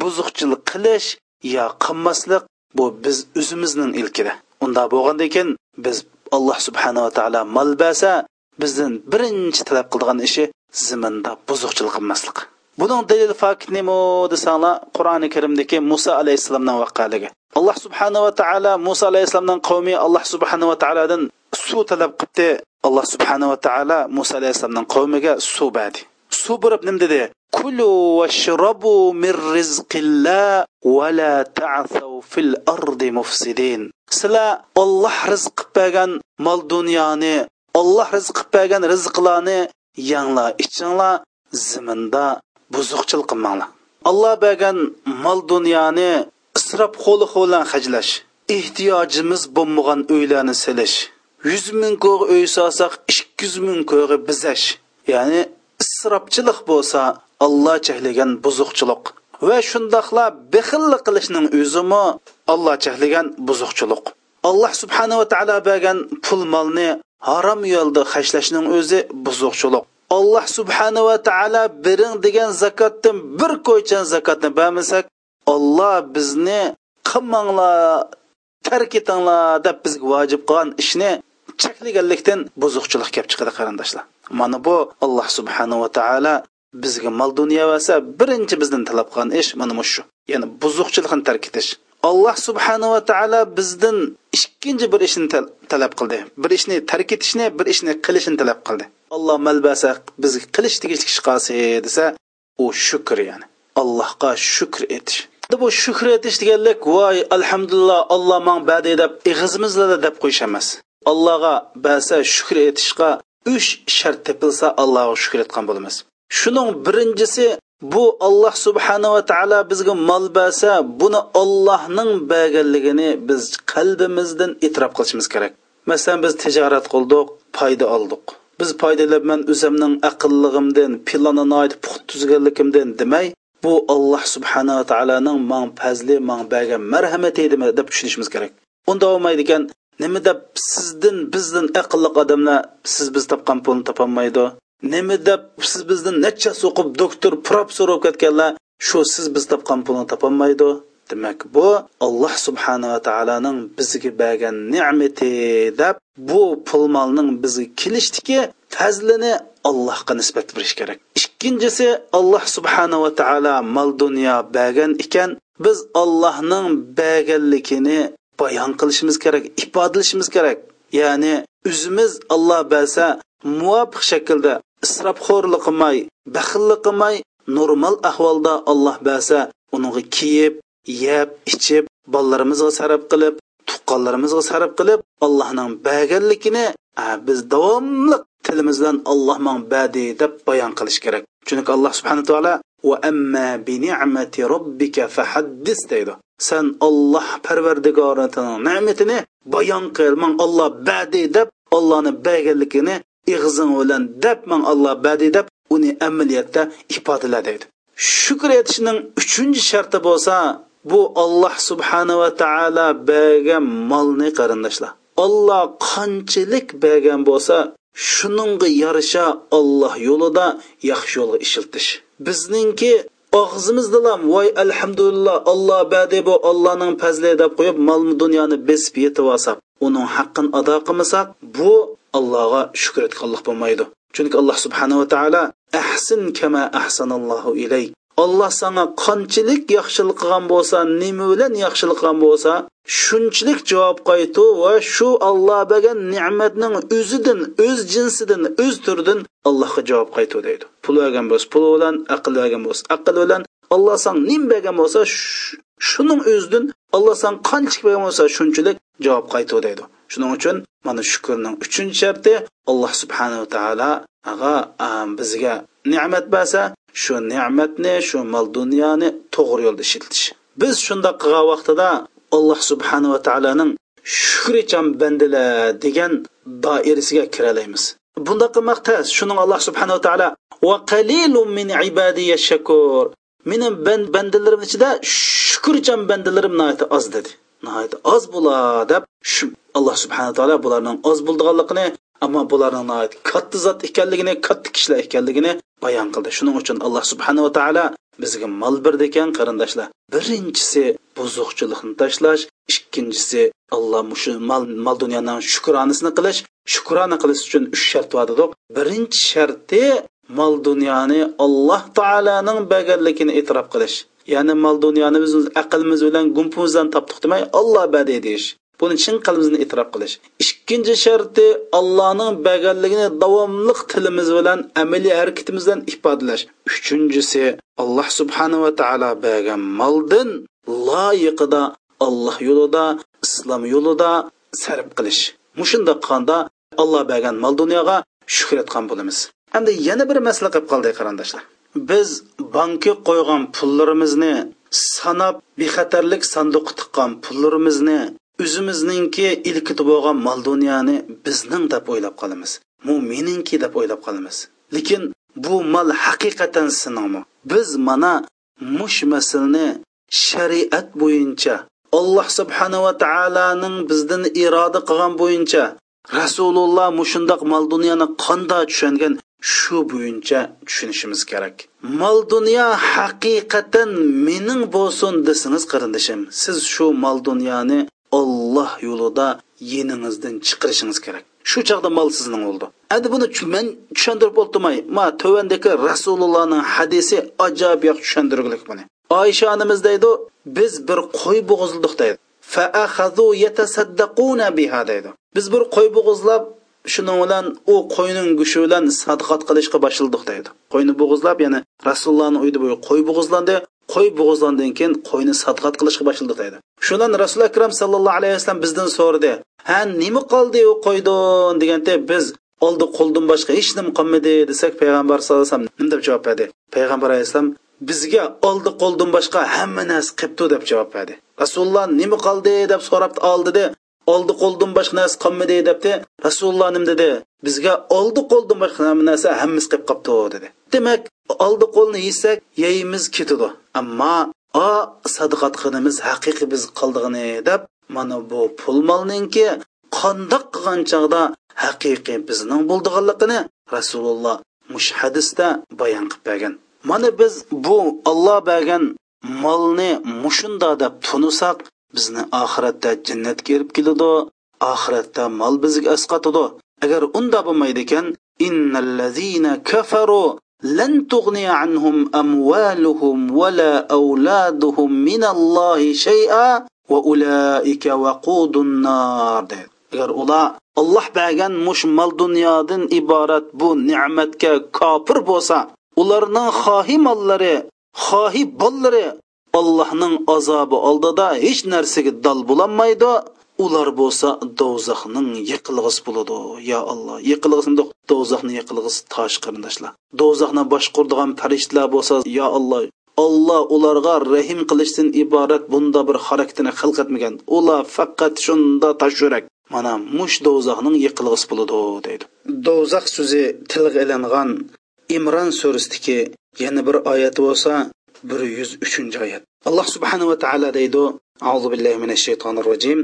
buzuqchilik qilish yo qilmaslik bu biz o'zimizning ilkida. Unda bo'lgandan keyin biz alloh subhanava taolo mol bersa bizdan birinchi talab qiladigan ishi ziminda buzuqchilik qilmaslik. Buning dalil fakit nima desanglar qur'oni karimdagi muso alayhissalomning voqealigi alloh subhanava taolo muso alayhissalomning qavmi alloh subhanava taolodan suv talab qilibdi alloh subhanava taolo muso alayhissalomning qavmiga suv berdi. Suv berib nim dedi? Kulu vashrabu min rizqillah va la ta'thaw fil ardi mufsidin. Sizlar olloh rizq qilib bergan mol dunyoni olloh rizq qilib bergan rizqlarni yanglar ichinglar ziminda buzuqchilik qilmanglar. Alloh bergan mol dunyoni isrof qo'li bilan hajlash ehtiyojimiz bo'lmagan uylarni silish. Yuz ming ko'g'i uy solsak ikki yuz ming ko'g'i bizash. Ya'ni isrofchilik bo'lsa olloh cheklagan buzuqchilik. Va shundoqla bexillik qilishning o'zimi olloh cheklagan buzuqchilik. Alloh subhanava taolo bergan pul molni harom yo'lda hashlashning o'zi buzuqchilik. Alloh subhanava taolo bering degan zakotdan bir ko'chan zakotni bermasak olloh bizni qilmanglar tark etinglar deb bizga vojib qilgan ishni cheklaganlikdan buzuqchilik kelib chiqadi qarindoshlar. Mana bu alloh subhanava taolo bizga mol dunyo versa birinchi bizdan talab qilgan ish mana shu. Ya'ni buzuqchilikni tark etish. Alloh subhanava taolo bizdan ikkinchi bir ishni talab qildi. Bir ishni tark etishni bir ishni qilishni talab qildi. Alloh malbasa bizga qilish tegishli ish qolsa desa u shukr ya'ni. Allohga shukr etish. Bu shukr etish deganlik voy alhamdulillah alloh man badi deb ig'izimizda deb qo'yish emas allohga basa shukr etishga uch shart tepilsa allohga shukr etgan bo'lamiz. Shuning birinchisi bu alloh subhanava taolo bizga mol bersa buni ollohning berganligini biz qalbimizdan e'tirof qilishimiz kerak. Masalan biz tijorat qildik foyda oldik. Biz foydalanman o'zimning aqllig'imdan planini aytib puxt tuzganligimdan demay bu alloh subhanava taoloning man fazli man bergan marhamati deb tushunishimiz kerak. Unda bo'lmaydi ekan nima deb sizdan bizdan aqlli odamlar siz biz topgan pulni topolmaydi. Nima deb siz bizdan necha o'qib doktor professor bo'lib ketganlar shu siz biz topgan pulni topolmaydi. Demak bu alloh subhanava taoloning bizga bergan ne'mati deb bu pul molning bizga kelishdiki fazlini allohga nisbat berish kerak. Ikkinchisi alloh subhanava taolo mol dunyo bergan ekan. Biz allohning berganligini bayon qilishimiz kerak ifodalashimiz kerak. Ya'ni o'zimiz olloh bersa muvofiq shaklda isrofxo'rlik qilmay baxillik qilmay normal ahvolda olloh bersa unga kiyib yeb ichib bolalarimizga sarf qilib tuqqanlarimizga sarf qilib allohning berganligini biz davomli tilimiz bilan man badi deb bayon qilish kerak. Chunki alloh subhana taolo va amma bi ni'mati robbika fahaddis deydi. San olloh parvardigorining ne'matini bayon qil. Man olloh badi deb ollohni berganligini ig'zing bilan deb man olloh badi deb uni amaliyotda ifodala deydi shukr etishning uchinchi sharti bo'lsa bu olloh subhanava taolo bergan molni qarindoshlar. Olloh qanchalik bergan bo'lsa shuningga yarasha olloh yo'lida yaxshi yo'lga ishiltish. Bizningki og'zimizdalam voy alhamdulillah olloh badi bu ollohning fazli deb qo'yib mol dunyoni besib yetib olsak uning haqqini ado qilmasak bu allohga shukur etganlik bo'lmaydi. Chunki alloh subhanava taolo ahsin kama ahsanallohu ilayk. Olloh sanga qanchalik yaxshilik qilgan bo'lsa nima bilan yaxshilik qilgan bo'lsa shunchalik javob qaytu va shu olloh bergan ne'matning o'zidan o'z jinsidan o'z turidan allohga javob qaytu deydi. Pul olgan bo'lsa pul bilan aql olgan bo'lsa aql bilan. Alloh san nim bergan bo'lsa shuning o'zidan alloh san qanchalik bergan bo'lsa shunchalik javob qaytuv deydi. Shuning uchun mana shukurning uchinchi sharti alloh subhanava taolo bizga ne'mat bersa shu ne'matni shu mol dunyoni to'g'ri yo'lda ishiltish biz shundoq qilgan vaqtida alloh subhanava taoloning shukricham bandilar degan doirasiga kiralaymiz. Bundoq qilmoq tez shuning alloh subhanava taolo va qalilun min ibadiya shakur. Meni bandalarim ichida shukurchan bandalarim oz dedi. Oz bo'lar deb shu alloh subhanava taolo bularning oz bo'ldiganligini ammo bularning katta zot ekanligini katta kishilar ekanligini bayon qildi. Shuning uchun alloh subhanava taolo bizga mol berdi ekan qarindoshlar. Birinchisi buzuqchilikni tashlash ikkinchisi alloh mushu mol mol dunyoning shukronasini qilish shukrona qilish uchun uch shart bor dedik birinchi sharti mol dunyoni alloh taoloning berganligini e'tirof qilish. Ya'ni mol dunyoni biz aqlimiz bilan gumpimizdan topdik demay olloh badi deyish. Buni chin qalbimizni e'tirof qilish. Ikkinchi sharti allohning berganligini davomliq tilimiz bilan amaliy harakatimiz bilan ifodalash. Uchinchisi alloh subhanava taolo bergan moldin loyiqida alloh yo'lida islom yo'lida sarf qilish. Mushundoq qilganda alloh bergan mol dunyoga shukr etgan bo'lamiz. Endi yana bir masala qilib qoldik qarindoshlar. Biz bankka qo'ygan pullarimizni sanab bexatarlik sanduqqa tiqqan pullarimizni o'zimizningki ilkiti bo'lgan mol dunyoni bizning deb o'ylab qolamiz. Bu meningki deb o'ylab qolamiz. Lekin bu mol haqiqatan sinimi biz mana mush masalni shariat bo'yicha alloh subhanava taoloning bizdan iroda qilgan bo'yicha rasululloh mushundoq mol dunyoni qanday tushungan shu bo'yicha tushunishimiz kerak. Mol dunyo haqiqatan mening bo'lsin desangiz qarindishim siz shu mol dunyoni olloh yo'lida yeningizdan chiqarishingiz kerak. Shu chog'da mol sizning bo'ldi endi buni men tushuntirib o'ltirmay ma tovandagi rasulullohning hadisi ajoyib yoq tushuntirgulik buni. Oysha onamiz deydi biz bir qo'y bo'g'izildik deydi. Deydi. Biz bir qo'y bo'g'izlab shuning bilan u qo'yning go'shti bilan sadqat qilishga boshladik deydi. Qo'yni bo'g'izlab ya'ni rasulullohni uyida bo'lgan qo'y bo'g'izlandi. Qo'y bo'g'izlandan keyin qo'yni sadqat qilishga boshladi deydi. Shundan rasuli akram sallallohu alayhi vasallam bizdan so'radi ha nima qoldi u qo'ydin deganda biz oldi qo'ldan boshqa hech nima qolmadi desak payg'ambar sallallohu alayhi vasallam nima deb javob berdi? Payg'ambar alayhissalom bizga oldi qo'ldan boshqa hamma narsa qilibdi deb javob berdi. Rasululloh nima qoldi deb so'rabdi oldida oldi qo'ldan boshqa narsa qolmadi debdi. Rasululloh nim dedi bizga oldi qo'ldan boshqa narsa hammasi qilib qolibdi dedi. Demak oldi qo'lni yesak yeyimiz ketadi. Ammo o sadaqat qilimiz haqiqiy biz qoldig'ini deb mana bu pul molninki qandoq qilgan chog'da haqiqiy bizning bo'ldiganligini rasululloh mush hadisda bayon qilib bergan. Mana biz bu olloh bergan molni mushunda deb tunisak bizni oxiratda jannatga kirib keladi oxiratda mol bizga asqatadi. Agar unda bo'lmaydi ekan innallazina kafaru lan tug'ni anhum amwaluhum wala auladuhum minallohi shay'a va ulaika waqudun nar. Agar ular alloh bergan mush mol dunyodan iborat bu ne'matga kofir bo'lsa ularning xohi mollari xohi bollari allohning azobi oldida hech narsaga dal bo'lolmaydi ular bo'lsa do'zaxning yiqilg'isi bo'ladi. Yo alloh yiqilg'isi do'zaxni yiqilg'isi tosh qarindoshlar. Do'zaxni boshqurdigan farishtalar bo'lsa yo alloh olloh ularga rahim qilishdan iborat bunda bir xarakterni xalq etmagan ular faqat shunda tashurak mana mush do'zaxning yiqilg'isi bo'ladi deydi. Do'zax so'zi tilga ilingan imron surasidagi yana bir oyat bo'lsa bir yuz uchinchi oyat alloh subhanahu va taolo deydi auzu billahi shaytonir rojim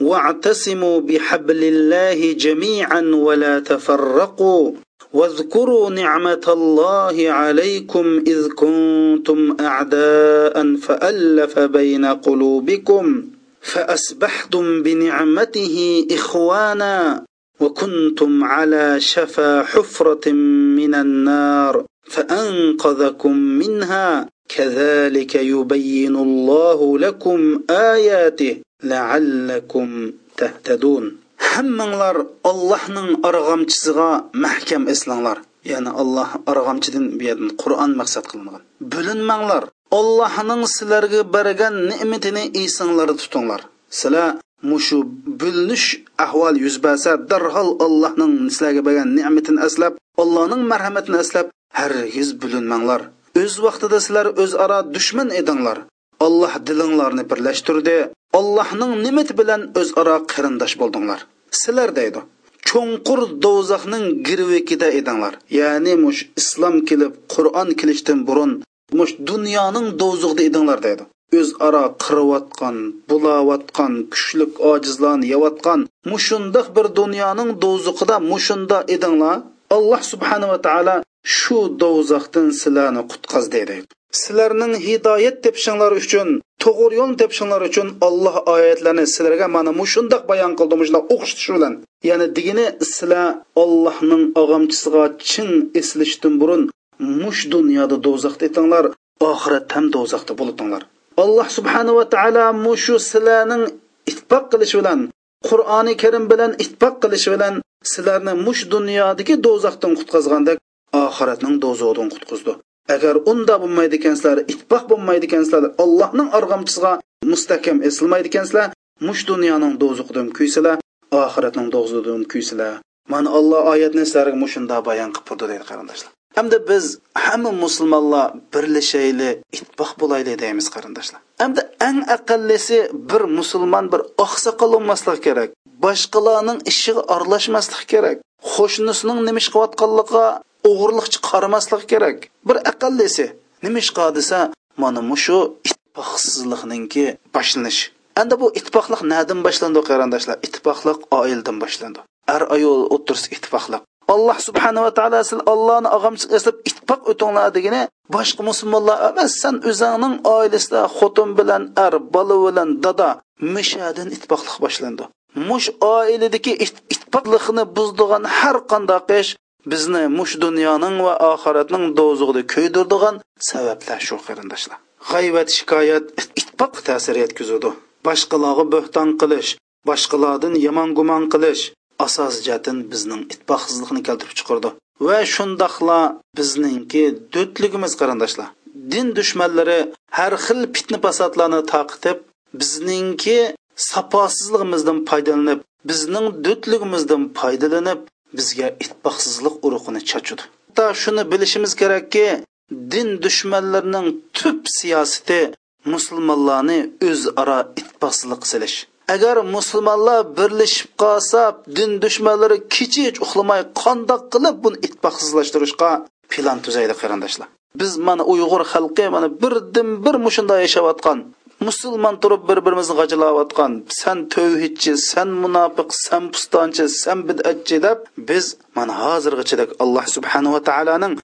واعتصموا بحبل الله جميعا ولا تفرقوا واذكروا نعمة الله عليكم إذ كنتم أعداء فألف بين قلوبكم فأصبحتم بنعمته إخوانا وكنتم على شفا حفرة من النار فأنقذكم منها كذلك يبين الله لكم آياته لعلكم تهتدون hammanglar allohning arg'amchisiga mahkam eslanglar ya'ni alloh arg'amchidan bu yerdan qur'on maqsad qilingan bo'linmanglar allohning sizlarga bergan ne'matini esinglarda tutinglar sizlar mushu bo'linish ahvol yuz bersa darhol allohning sizlarga bergan ne'matini eslab allohning marhamatini eslab hargiz bo'linmanglar o'z vaqtida sizlar o'zaro dushman edinglar. Alloh dilinglarni birlashtirdi. Allohning nimati bilan o'zaro qarindosh bo'ldinglar. Sizlar deydi cho'nqur do'zaxning girvikida edinglar. Ya'ni mush islom kelib qur'on kelishdan burun mush dunyoning do'zug'ida edinglar deydi. O'zaro qiriyotgan bulayotgan kuchlik ojizlarni yeyotgan mushundoq bir dunyoning do'zuqida mushunda edinglar. Alloh subhanava taolo shu do'zaxdan sizlarni qutqaz dedi. Sizlarning hidoyat tepishinglar uchun to'g'ri yo'l tepishinglar uchun alloh oyatlarini sizlarga mana mushundoq bayon qildi mushundoq o'qitish bilan ya'ni degini sizlar ollohning og'amchisiga chin eslishdan burun mush dunyoda do'zaxda etinglar oxiratda ham do'zaxda bo'latinglar. Alloh subhanava taolo mushu sizlarning ittifoq qilishi bilan qur'oni karim bilan ittifoq qilishi bilan sizlarni mush dunyodagi do'zaxdan qutqazgandek oxiratning do'zaxidan qutqizdi. Agar unda bo'lmaydi ekansizlar ittifoq bo'lmaydi ekansizlar allohning arg'amchisiga mustahkam esilmaydi ekansizlar mush dunyoning do'zuqidan kuysilar oxiratning do'zuqidan kuysilar mana alloh oyatni sizlarga mushunda bayon qilib turdi deydi qarindoshlar. Hamda biz hamma musulmonlar birlashayli ittifoq bo'layli deymiz qarindoshlar. Hamda eng aqllisi bir musulmon bir oqsoqol bo'lmasligi kerak boshqalarning ishiga aralashmaslik kerak qo'shnisining nima ish qilayotganligiga o'g'irliqchi qaramasligi kerak. Bir aqallisi nima ish desa mana mushu ittifoqsizlikninki boshlanish. Endi bu ittifoqlik nadan boshlandi qarindoshlar? Ittifoqlik oildan boshlandi. Ar ayol o'tirsa ittifoqlik. Alloh subhanava taolo siz allohni og'amchi eslab ittifoq o'tinglar degani boshqa musulmonlar emas. San o'zingning oilasida xotin bilan ar bola bilan dada mishadan ittifoqlik boshlandi. Mush oiladagi ittifoqlikni buzdigan har qanday ish bizni mush dunyoning va oxiratning do'zug'ida kuydirdigan sabablar shu qarindoshlar. G'ayvat shikoyat ittifoq ta'sir yetkazadi. Boshqalarga bo'xton qilish boshqalardan yomon gumon qilish asos jatin bizning ittifoqsizlikni keltirib chiqardi. Va shundoqla bizningki do'tligimiz qarindoshlar. Din dushmanlari har xil fitna fasodlarni taqitib bizningki saposizligimizdan foydalanib bizning do'tligimizdan foydalanib bizga itboqsizlik urug'ini chachudi. Hatto shuni bilishimiz kerakki din dushmanlarining tub siyosati musulmonlarni o'zaro itboqsizlik silish agar musulmonlar birlashib qolsa din dushmanlari kechich uxlamay qandoq qilib buni itboqsizlashtirishga plan tuzaydi qarindoshlar. Biz mana uyg'ur xalqi mana birdan bir mushunda yashayotgan musulmon turib bir birimizni g'ajilayotgan san tavhidchi san munofiq san pustonchi san bidatchi deb biz mana hozirgichadek alloh subhanava taoloning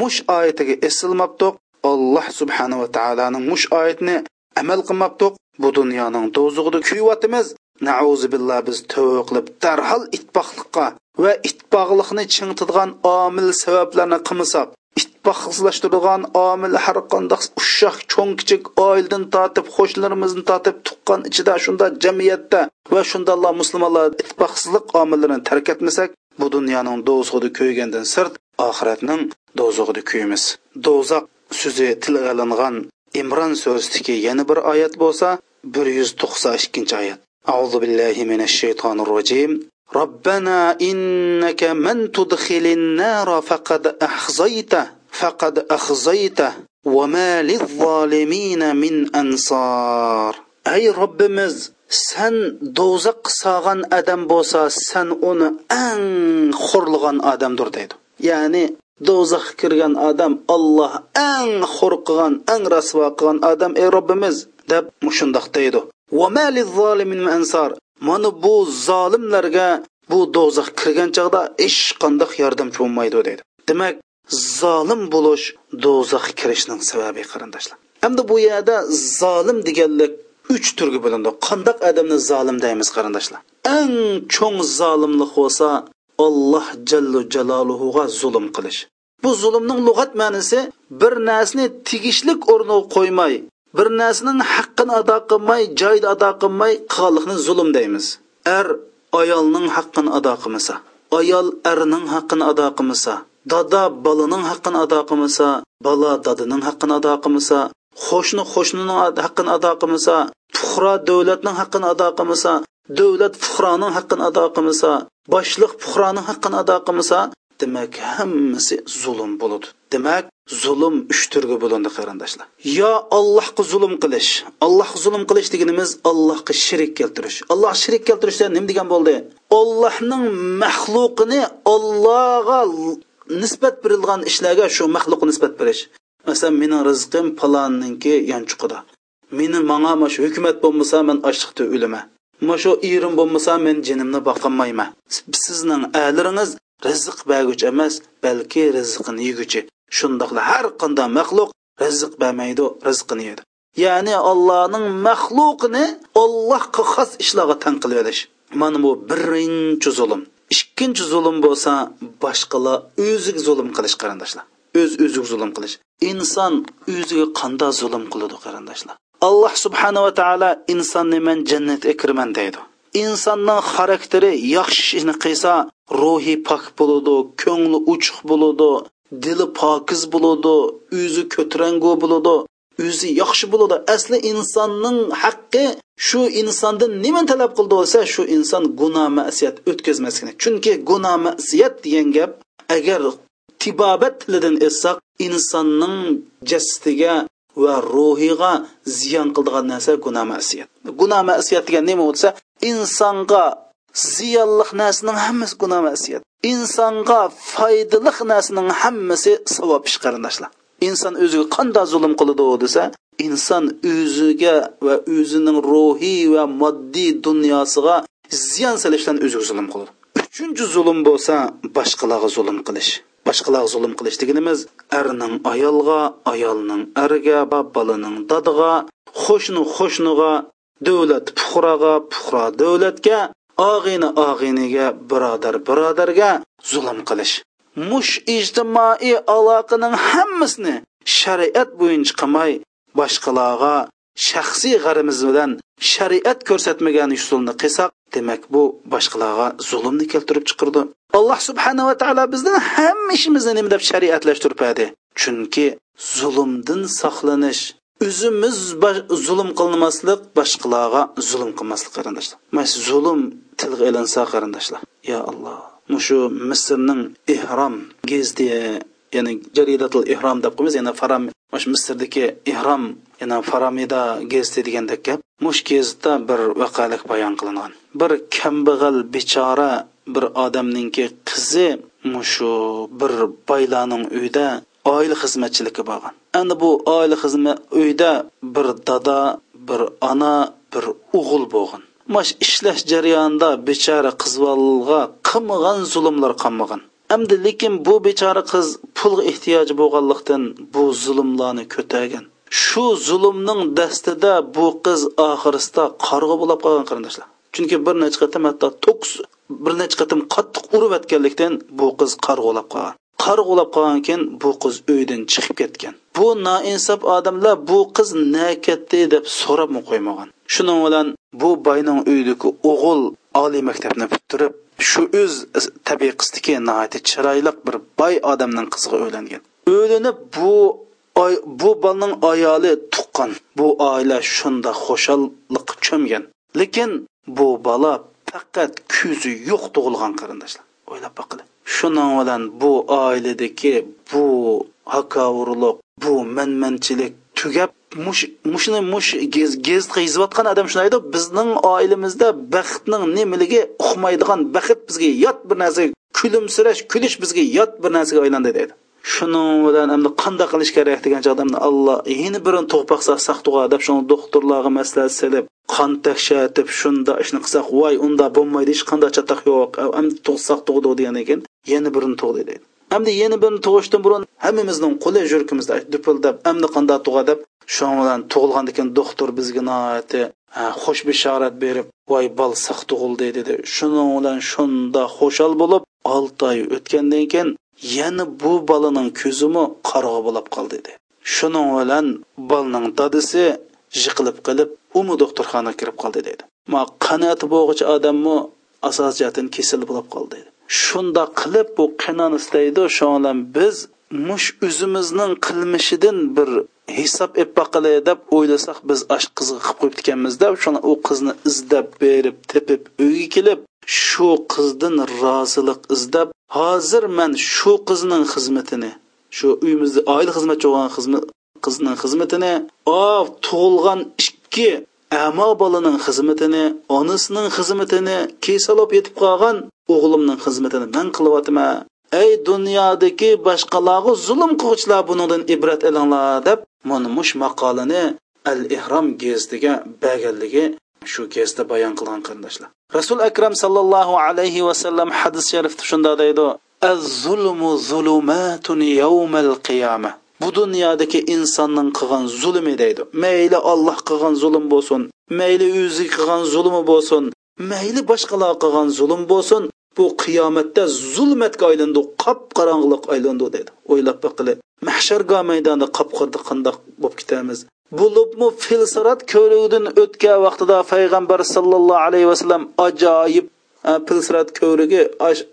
mush oyatiga esilmabdiq. Alloh subhanava taoloning mush oyatini amal qilmabdiq. Bu dunyoning do'zug'ida kuyyotimiz nauzu billah biz tavba qilib darhol itboqliqqa va itboqliqni chingtidgan omil sabablarni qilmasak ittifoqlashtirgan omil har qanday ushoq cho'ng kichik oiladan tortib qo'shnilarimizni tortib tuqqan ichida shunda jamiyatda va shunda alloh musulmonlar ittifoqsizlik omillarini tark etmasak bu dunyoning do'zg'ida ko'ygandan sirt oxiratning do'zug'ida kuyimiz do'zax so'zi tilga olingan imron so'zidagi yana bir oyat bo'lsa bir yuz to'qson ikkinchi oyat أعوذ بالله من الشيطان الرجيم robbana innaka man tudkhilin nara faqad ahzayta faqad ahzayta va ma lizzolimin min ansor ey robbimiz san do'zax sog'an odam bo'lsa san uni ang xo'rlagan odamdir deydi. Ya'ni do'zax kirgan odam olloh ang xo'r qilgan ang rasvo qilgan odam ey robbimiz deb shundoq deydi. Mana bu zolimlarga bu do'zax kirgan chog'da hech qanday yordamchi bo'lmaydi deydi demak zolim bo'lish do'zaxga kirishning sababi qarindoshlar. Hamda bu yerda zolim deganlik uch turga bo'lindi. Qandoq odamni zolim deymiz qarindoshlar? Eng cho'ng zolimlik bo'lsa alloh jallu jaloluhuga zulm qilish. Bu zulmning lug'at ma'nosi bir narsani tegishlik o'rniga qo'ymay bir narsaning haqqini ado qilmay joyida ado qilmay qilganlikni zulm deymiz. Er ayolning haqqini ado qilmasa ayol erning haqqini ado qilmasa dada bolaning haqqini ado qilmasa bola dadaning haqqini ado qilmasa qo'shni qo'shnining haqqini ado qilmasa puhro davlatning haqqini ado qilmasa davlat fuqroning haqqini ado qilmasa boshliq puhroning haqqini ado qilmasa demak hammasi zulm bo'ladi. Demak zulm uch turga bo'lindi qarindoshlar. Yo allohga zulm qilish allohga zulm qilish deganimiz allohga shirik keltirish. Alloh shirik keltirishda nima degan bo'ldi? Ollohning maxluqini ollohga nisbat berilgan ishlarga shu maxluqqa nisbat berish. Masalan mening rizqim palonniki yanchuqida meni manga mana shu hukumat bo'lmasa men ochliqda o'laman mana shu erim bo'lmasa men jinimni boqolmayman. Sizning aliringiz rizq berguchi emas balki rizqini yeguchi shundoqla har qanday maxluq rizq bermaydi rizqini yeydi. Ya'ni allohning maxluqini ollohga xos ishlarga tan qilib olish. Mana bu birinchi zulm. Ikkinchi zulm bo'lsa boshqalar o'ziga zulm qilish qarindoshlar. O'z öz o'ziga zulm qilish. Inson o'ziga qanday zulm qiladi qarindoshlar? Alloh subhanava taolo insonni man jannatga kiraman deydi. Insonning xarakteri yaxshi ishni qilsa ruhi pok bo'ladi ko'ngli uchuq bo'ladi dili pokiz bo'ladi o'zi ko'tarangu bo'ladi o'zi yaxshi bo'ladi asli insonning haqqi shu insondan nima talab qildi bo'lsa shu inson gunoh masiyat o'tkazmasligini chunki gunoh masiyat degan gap agar tibobat tilidan aytsak insonning jasdiga va ruhiga ziyon qildigan narsa gunoh masiyat. Gunoh masiyat degan nima bo'lsa insonga ziyonliq narsaning hammasi gunoh masiyat insonga foydali narsaning hammasi savob ish qarindoshlar. Inson o'ziga qanday zulm qiladi desa inson o'ziga va o'zining ruhiy va moddiy dunyosiga ziyon solishdan o'ziga zulm qiladi. Uchinchi zulm bo'lsa boshqalarga zulm qilish. Boshqalarga zulm qilish deganimiz erning ayolga ayolning erga bolaning dadiga qo'shni qo'shniga davlat puhroga puhro davlatga og'ini og'iniga birodar birodarga zulm qilish. Mush ijtimoiy aloqaning hammasini shariat bo'yicha qilmay boshqalarga shaxsiy g'arimiz bilan shariat ko'rsatmagan usulni qilsak demak bu boshqalarga zulmni keltirib chiqirdi alloh subhanava taolo bizdan hamma ishimizni nima deb shariatlashtirpadi? Chunki zulmdan saqlanish o'zimiz zulm qilmaslik boshqalarga zulm qilmaslik qarindoshlar mana zulm tilga ilinsa qarindoshlar. Yo alloh mushu misrning ihrom gezdi ya'ni jaridatul ihrom deb qo'yamiz yana faram mush misrdagi ihrom yana faramida gezdi degandek gap mush gezda bir vaqalik bayon qilingan. Bir kambag'al bechora bir odamningki qizi mushu bir boylarning uyida oila xizmatchiligi bo'lgan. Endi bu oila xizmat uyda bir dada bir ona bir o'g'il bo'lgan. Mash ishlash jarayonida bechora qizvolga qilmagan zulmlar qolmagan. Әмді lekin bu bechora qiz pulga ehtiyoji bo'lganlikdan bu zulmlarni ko'targan. Shu zulmning dastida bu qiz oxirisida qarg'a bo'lib qolgan qarindoshlar. Chunki bir necha qatim hatto to'qqiz bir necha qatim qattiq urib o'tganlikdan bu qiz qarg'ulab qolgan. Qarg'ulab qolgan keyin bu qiz uydan chiqib ketgan. Bu noinsof odamlar bu qiz na ketdi deb so'rabmi qo'ymagan. Shuning bilan bu boyning uyidagi o'g'il oliy maktabni bitirib shu o'z tabiqasidagi nihoyatda chiroyli bir boy odamning qiziga uylangan. O'linib bu bu bolaning ayoli tuqqan. Bu oila shunda xushalliq cho'mgan. Lekin bu bola faqat ko'zi yo'q tug'ilgan qarindoshlar. O'ylab boqili shuning bilan bu oiladagi bu hakovurlik bu manmanchilik tugab mush mushni mush gez gez yozayotgan odam shunday deydi bizning oilamizda baxtning nimaligi uqmaydigan baxt bizga yot bir narsa kulimsirash kulish bizga yot bir narsaga aylandi dedi shuning bilan endi qanday qilish kerak degan odamni alloh yana birini tug'ib saq tug'a deb shuni doktorlarga maslahat silib qon tekshatib shunda ishni qilsak voy unda bo'lmaydi hech qanday chataq yo'q endi tug'saq tug'di degandan keyin yana birini tug'di deydi. Endi yana birini tug'ishdan burun hammamizning qo'li yurkimizda dupildab endi qanday tug'a deb shu bilan tug'ilgandan keyin doktor bizga noati xush bishorat berib voy bal sog' tug'ildi dedi shuning bilan shunda xushal bo'lib olti oy o'tgandan keyin yana bu bolaning ko'zimi qarg'a bo'lib qoldi dedi shuning bilan bolaning dadisi yiqilib qilib umi doktorxonaga kirib qoldi dedi ma qanati bo'g'ichi odammi asosjatin jihatdan kasal bo'lib qoldi dedi shunda qilib bu qinon istaydi shu bilan biz mush o'zimizning qilmishidan bir hisob ep baqili deb o'ylasak biz ash qizga qilib qo'yibdikanmiz deb shuni u qizni izlab berib tepib uyga kelib shu qizdan rozilik izlab hozir man shu qizning xizmatini shu uyimizda oila xizmatchi bo'lgan xizmat qizning xizmatini of tug'ilgan ikki amo bolaning xizmatini onasining xizmatini kesalab yetib qolgan o'g'limning xizmatini man qilyapman. Ey dunyodagi boshqalarga zulm qiluvchilar buningdan ibrat ilinglar deb mana mush maqolani al ihrom gezdiga berganligi shu kezda bayon qilgan qarindoshlar. Rasul akram sallallohu alayhi vasallam hadis sharifda shunda deydi az-zulmu zulumatun yawmal qiyamah. Bu dunyodagi insonning qilgan zulmi deydi. Mayli olloh qilgan zulm bo'lsin mayli o'zi qilgan zulmi bo'lsin mayli boshqalar qilgan zulm bo'lsin bu qiyomatda zulmatga aylandi qop qorong'ulik aylandi deydi o'ylab baqili mahsharga maydonda qop qorda qandoq bo'lib ketamiz? Bo'libmi filsarat ko'rigidan o'tgan vaqtida payg'ambar sallallohu alayhi vasallam ajoyib filsarat ko'rigi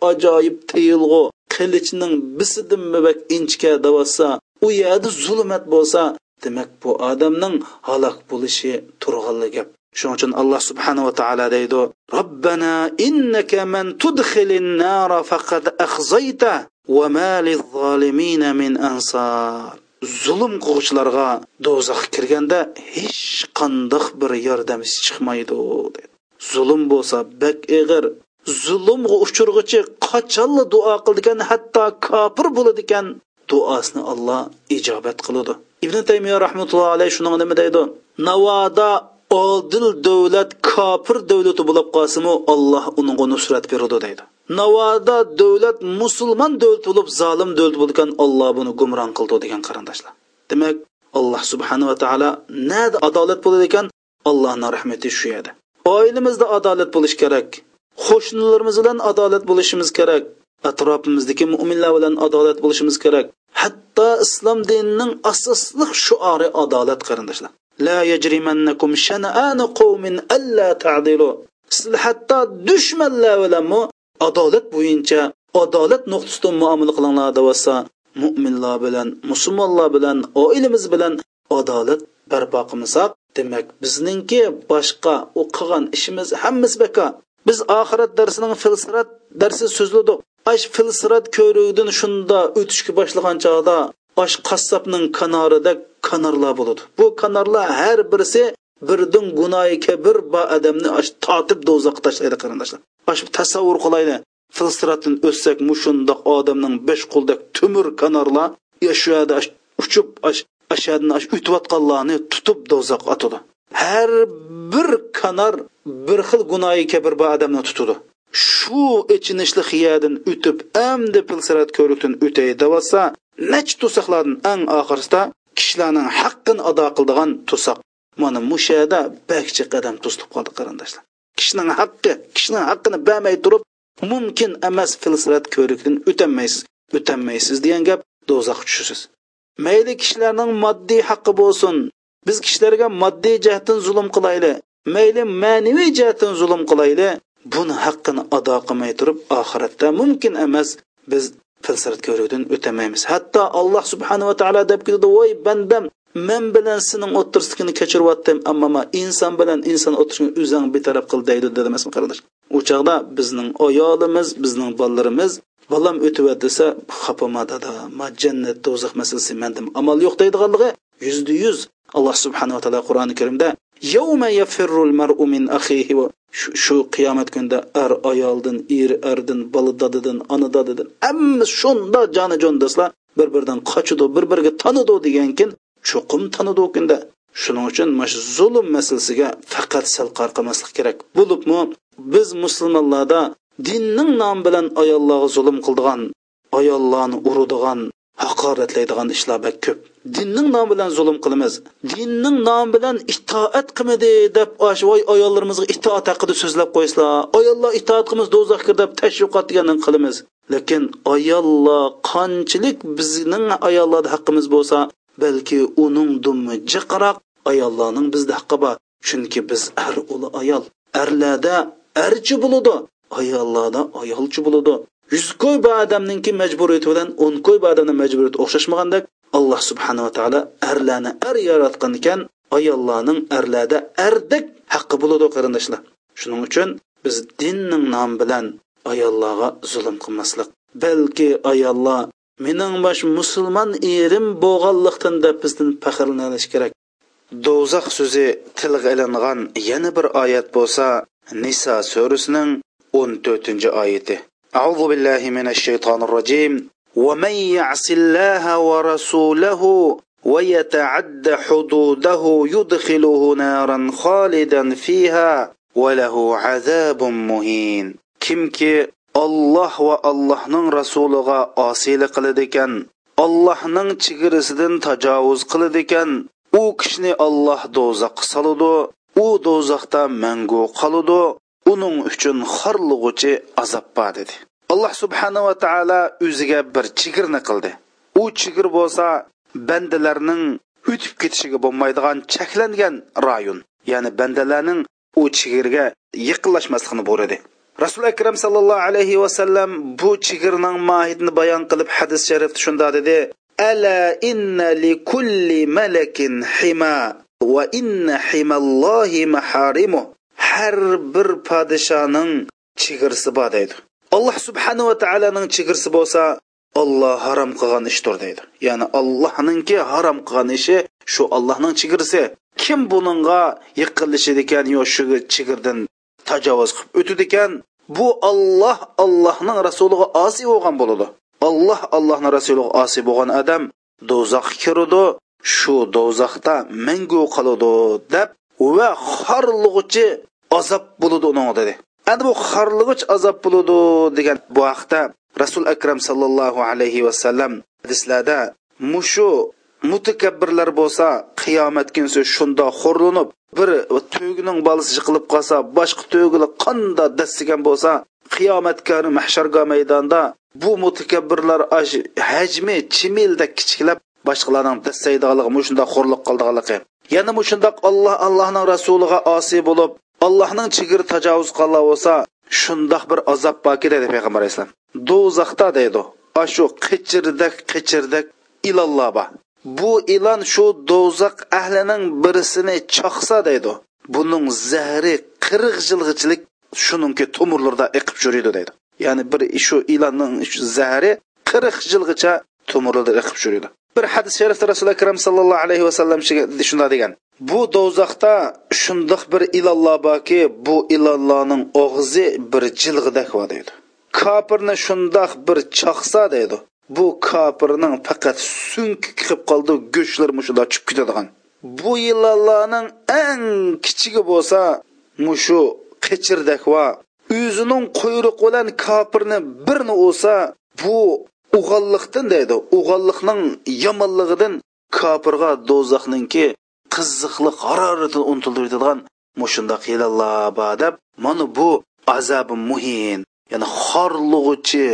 ajoyib tiyilg'u qilichning bisidin mabak inchka davasa u yerda zulmat bo'lsa demak bu odamning halok bo'lishi turg'anli gap shuning uchun alloh subhanava taolo deydi robbana innaka man tudkhilin nara faqad akhzayta va ma lizzolimina min ansar. Zulm qiluvchilarga do'zaxga kirganda hech qandoq bir yordamchi chiqmaydi dedi. Zulm bo'lsa bak ig'ir zulmga uchirg'ichi qachonla duo qildigan hatto kofir bo'ladi ekan duosini olloh ijobat qiladi ibn taymiya rahmatullohi alayhi shuni nima deydi? Navoda odil davlat kofir davlati bo'lib qolsimi alloh unga nusrat beradi deydi. Navoda davlat musulmon davlat bo'lib zolim davlat bo'lgan olloh buni gumron qildi degan qarindoshlar. Demak alloh subhanava taolo nada adolat bo'ladi ekan allohni rahmati shu yerda oilamizda adolat bo'lishi kerak qo'shnilarimiz bilan adolat bo'lishimiz kerak atrofimizdagi mo'minlar bilan adolat bo'lishimiz kerak. Hatto islom dinining asosli shuori adolat qarindoshlar. La yajrimannakum shana'anu qawmin alla ta'dilu. Sizlar hatto dushmanlar bilanmi adolat bo'yicha adolat nuqtasidan muomala qilinglar desa mu'minlar bilan musulmonlar bilan oilamiz bilan adolat barpo qilmasak demak bizningki boshqa u qilgan ishimiz hammasi beka. Biz oxirat darsining filsirat darsi so'zladik. Ash filsirat ko'ruvdan shunda o'tishga boshlagan chog'da osh qassobning kanorida kanorlar bo'ladi. Bu kanorlar har birisi birdin gunoyi kabir ba odamni totib do'zaxga tashlaydi qarindoshlar. Shu tasavvur qilayli filstratdan o'ssak mushundoq odamning besh qo'ldak tumur kanorlar shu uchib ashadni o'tayotganlarni tutib do'zaxga otadi. Har bir kanor bir xil gunoyi kabir ba odamni tutadi. Shu ichinishli xiyadan o'tib amdi pilsirat ko'rikdan o'tay devolsa nech to'saqlardan eng oxirisida kishilarning haqqini ado qildigan to'saq mana mushada bakchi qadam to'silib qoldi qarindoshlar kishining haqqi kishining haqqini bermay turib mumkin emas filsirat ko'rikdan o'tanmaysiz o'tanmaysiz degan gap do'zaxga tushisiz mayli kishilarning moddiy haqqi bo'lsin biz kishilarga moddiy jihatdan zulm qilayli mayli ma'naviy jihatdan zulm qilayli buni haqqini ado qilmay turib oxiratda mumkin emas biz filsirat ko'rikdan o'tamaymiz. Hatto alloh subhanava taolo deb ketadi voy bandam men bilan sening o'tirishligini kechiryaptim ammo inson bilan inson o'tirishini o'zing betaraf qil deydi dedi emasmi qarindosh u chog'da bizning ayolimiz bizning bolalarimiz bolam o'tib desa xafama dada ma jannat do'zax masalasi mandim amal yo'q deydiganligi yuzda yuz alloh subhanava taolo qur'oni karimda yawma yafirrul mar'u min akhihi shu qiyomat kunida ar ayoldan er erdan bola dadidan ona dadidan hammasi shunda joni jon do'stlar bir biridan qochidi bir biriga tanidi degankin cho'qim tanidi u kunda. Shuning uchun mana shu zulm masalasiga faqat sal qarqamaslik kerak. Bo'libmi? Biz musulmonlarda dinning nomi bilan ayollarga zulm qildigan ayollarni uradigan haqoratlaydigan ishlar bak ko'p. Dinning nomi bilan zulm qilamiz. Dinning nomi bilan itoat qilmadi deb voy ayollarimizga itoat haqida so'zlab qo'ysizlar ayollar itoat qilmiz do'zaxga deb tashviqot deganini qilamiz. Lekin ayollar qanchalik bizning ayollarda haqqimiz bo'lsa balki uning dumi jiqroq ayollarning bizda haqqi bor. Chunki biz ar uli ayol. Arlarda archi bo'ladi ayollarda ayolchi bo'ladi yuz qo'y bu odamninki majburiyati bilan o'n qo'y bu odamni majburiyati o'xshashmagandek alloh subhanava taolo arlarni ar yaratgan ekan ayollarning arlarda ardek haqqi bo'ladi qarindoshlar. Shuning uchun biz dinning nomi bilan ayollarga zulm qilmaslik balki ayollar mening bosh musulmon erim bo'lganlikdan deb bizdan faxrlanish kerak. Do'zax so'zi tilga ilingan yana bir oyat bo'lsa niso surasining o'n to'rtinchi oyati. أعوذ بالله من الشيطان الرجيم ومن يعص الله ورسوله ويتعد حدوده يدخله نارا خالدا فيها وله عذاب مهين kimki olloh va allohning rasuliga osiylik qiladi ekan allohning chegirasidan tajovuz qiladi ekan u kishini olloh do'zaxga soladi u do'zaxda mangu qoladi uning uchun xorlig'uchi azob bor dedi. Alloh subhanava taolo o'ziga bir chigirni qildi. U chigir bo'lsa bandalarning o'tib ketishiga bo'lmaydigan cheklangan rayon ya'ni bandalarning u chigirga yiqinlashmasligini bo'radi rasuli akram sallallohu alayhi vasallam bu chigirning mohiyatini bayon qilib hadis sharifda shunda dedi ala inna li kulli malakin hima va inna himallohi maharimuh har bir podshoning chigirsi bor deydi. Alloh subhanava taoloning chigirsi bo'lsa olloh harom qilgan ishdir deydi. Ya'ni allohninki harom qilgan ishi shu allohning chigirsi kim buninga yiqilishidi ekan yo shu chigirdan tajovuz qilib o'tadi ekan bu olloh allohning rasuliga osiy bo'lgan bo'ladi. Olloh allohning rasuliga osiy bo'lgan odam do'zaxga kiradi shu do'zaxda mangu qoladi deb va xorlig'uchi azob bo'ladi uning dedi. Endi bu xorlig'ich azob bo'ladi degan bu haqda rasul akram sallallohu alayhi vasallam hadislarda mushu mutakabbirlar bo'lsa qiyomat kunsi shunda xo'rlanib bir tugining bolasi yiqilib qolsa boshqa to'gili qanda dastigan bo'lsa qiyomat kuni mahsharga maydonda bu mutakabbirlar hajmi chimilda kichiklab boshqalarning dastaydiganligi mushundoq xo'rliq qildiganligi. Yana mushundoq alloh allohning rasuliga osiy bo'lib allohning chigir tajovuz qilgan bo'lsa shundoq bir azob boki dedi payg'ambar alayhissalom do'zaxda deydi shu qichirdak qichirdak ilonlar bor bu ilon shu do'zax ahlining birisini choqsa deydi buning zahri qirq yilg'ichilik shuningki tomirlarda iqib yuriydi deydi. Ya'ni bir shu ilonning zahri qirq yilgacha tomirlarda iqib yuriydi. Bir hadis sharifda rasuli akram sallallohu alayhi vasallam shunday degan. Bu do'zaxda shundoq bir ilolloh borki bu ilollohning og'zi bir jilg'idak va deydi. Kofirni shundoq bir chaqsa deydi bu kofirning faqat sunk qilib qoldi go'shtlar mushunda chiqib ketadigan. Bu ilollohning eng kichigi bo'lsa mushu qechirdak va o'zining quyruq bilan kofirni birni olsa bu uğallıqdan deydi. Uğallıqning yomonligidan kofirga do'zaxninki qiziqli haroratini unutildiradigan mushunda qilalloba deb mana bu azobi muhin. Ya'ni xorlug'uchi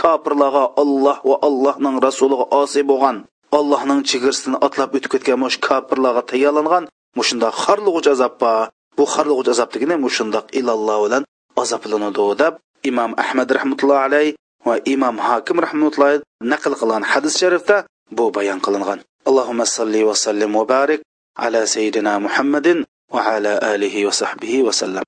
kofirlarga olloh va allohning rasuliga osiy bo'lgan allohning chegarasini otlab o'tib ketgan mush kofirlarga tayyorlangan mushundoq xorlug'uchi azob bor bu xorlug'uchi azob degani mushundoq ilalloh bilan azoblanadi deb imom ahmad rahmatullohi alayh va imom hokim rahmatullohi naql qilgan hadis sharifda bu bayon qilingan allohumma salli va sallim va barik ala sayyidina muhammadin va ala alihi va sahbihi va sallam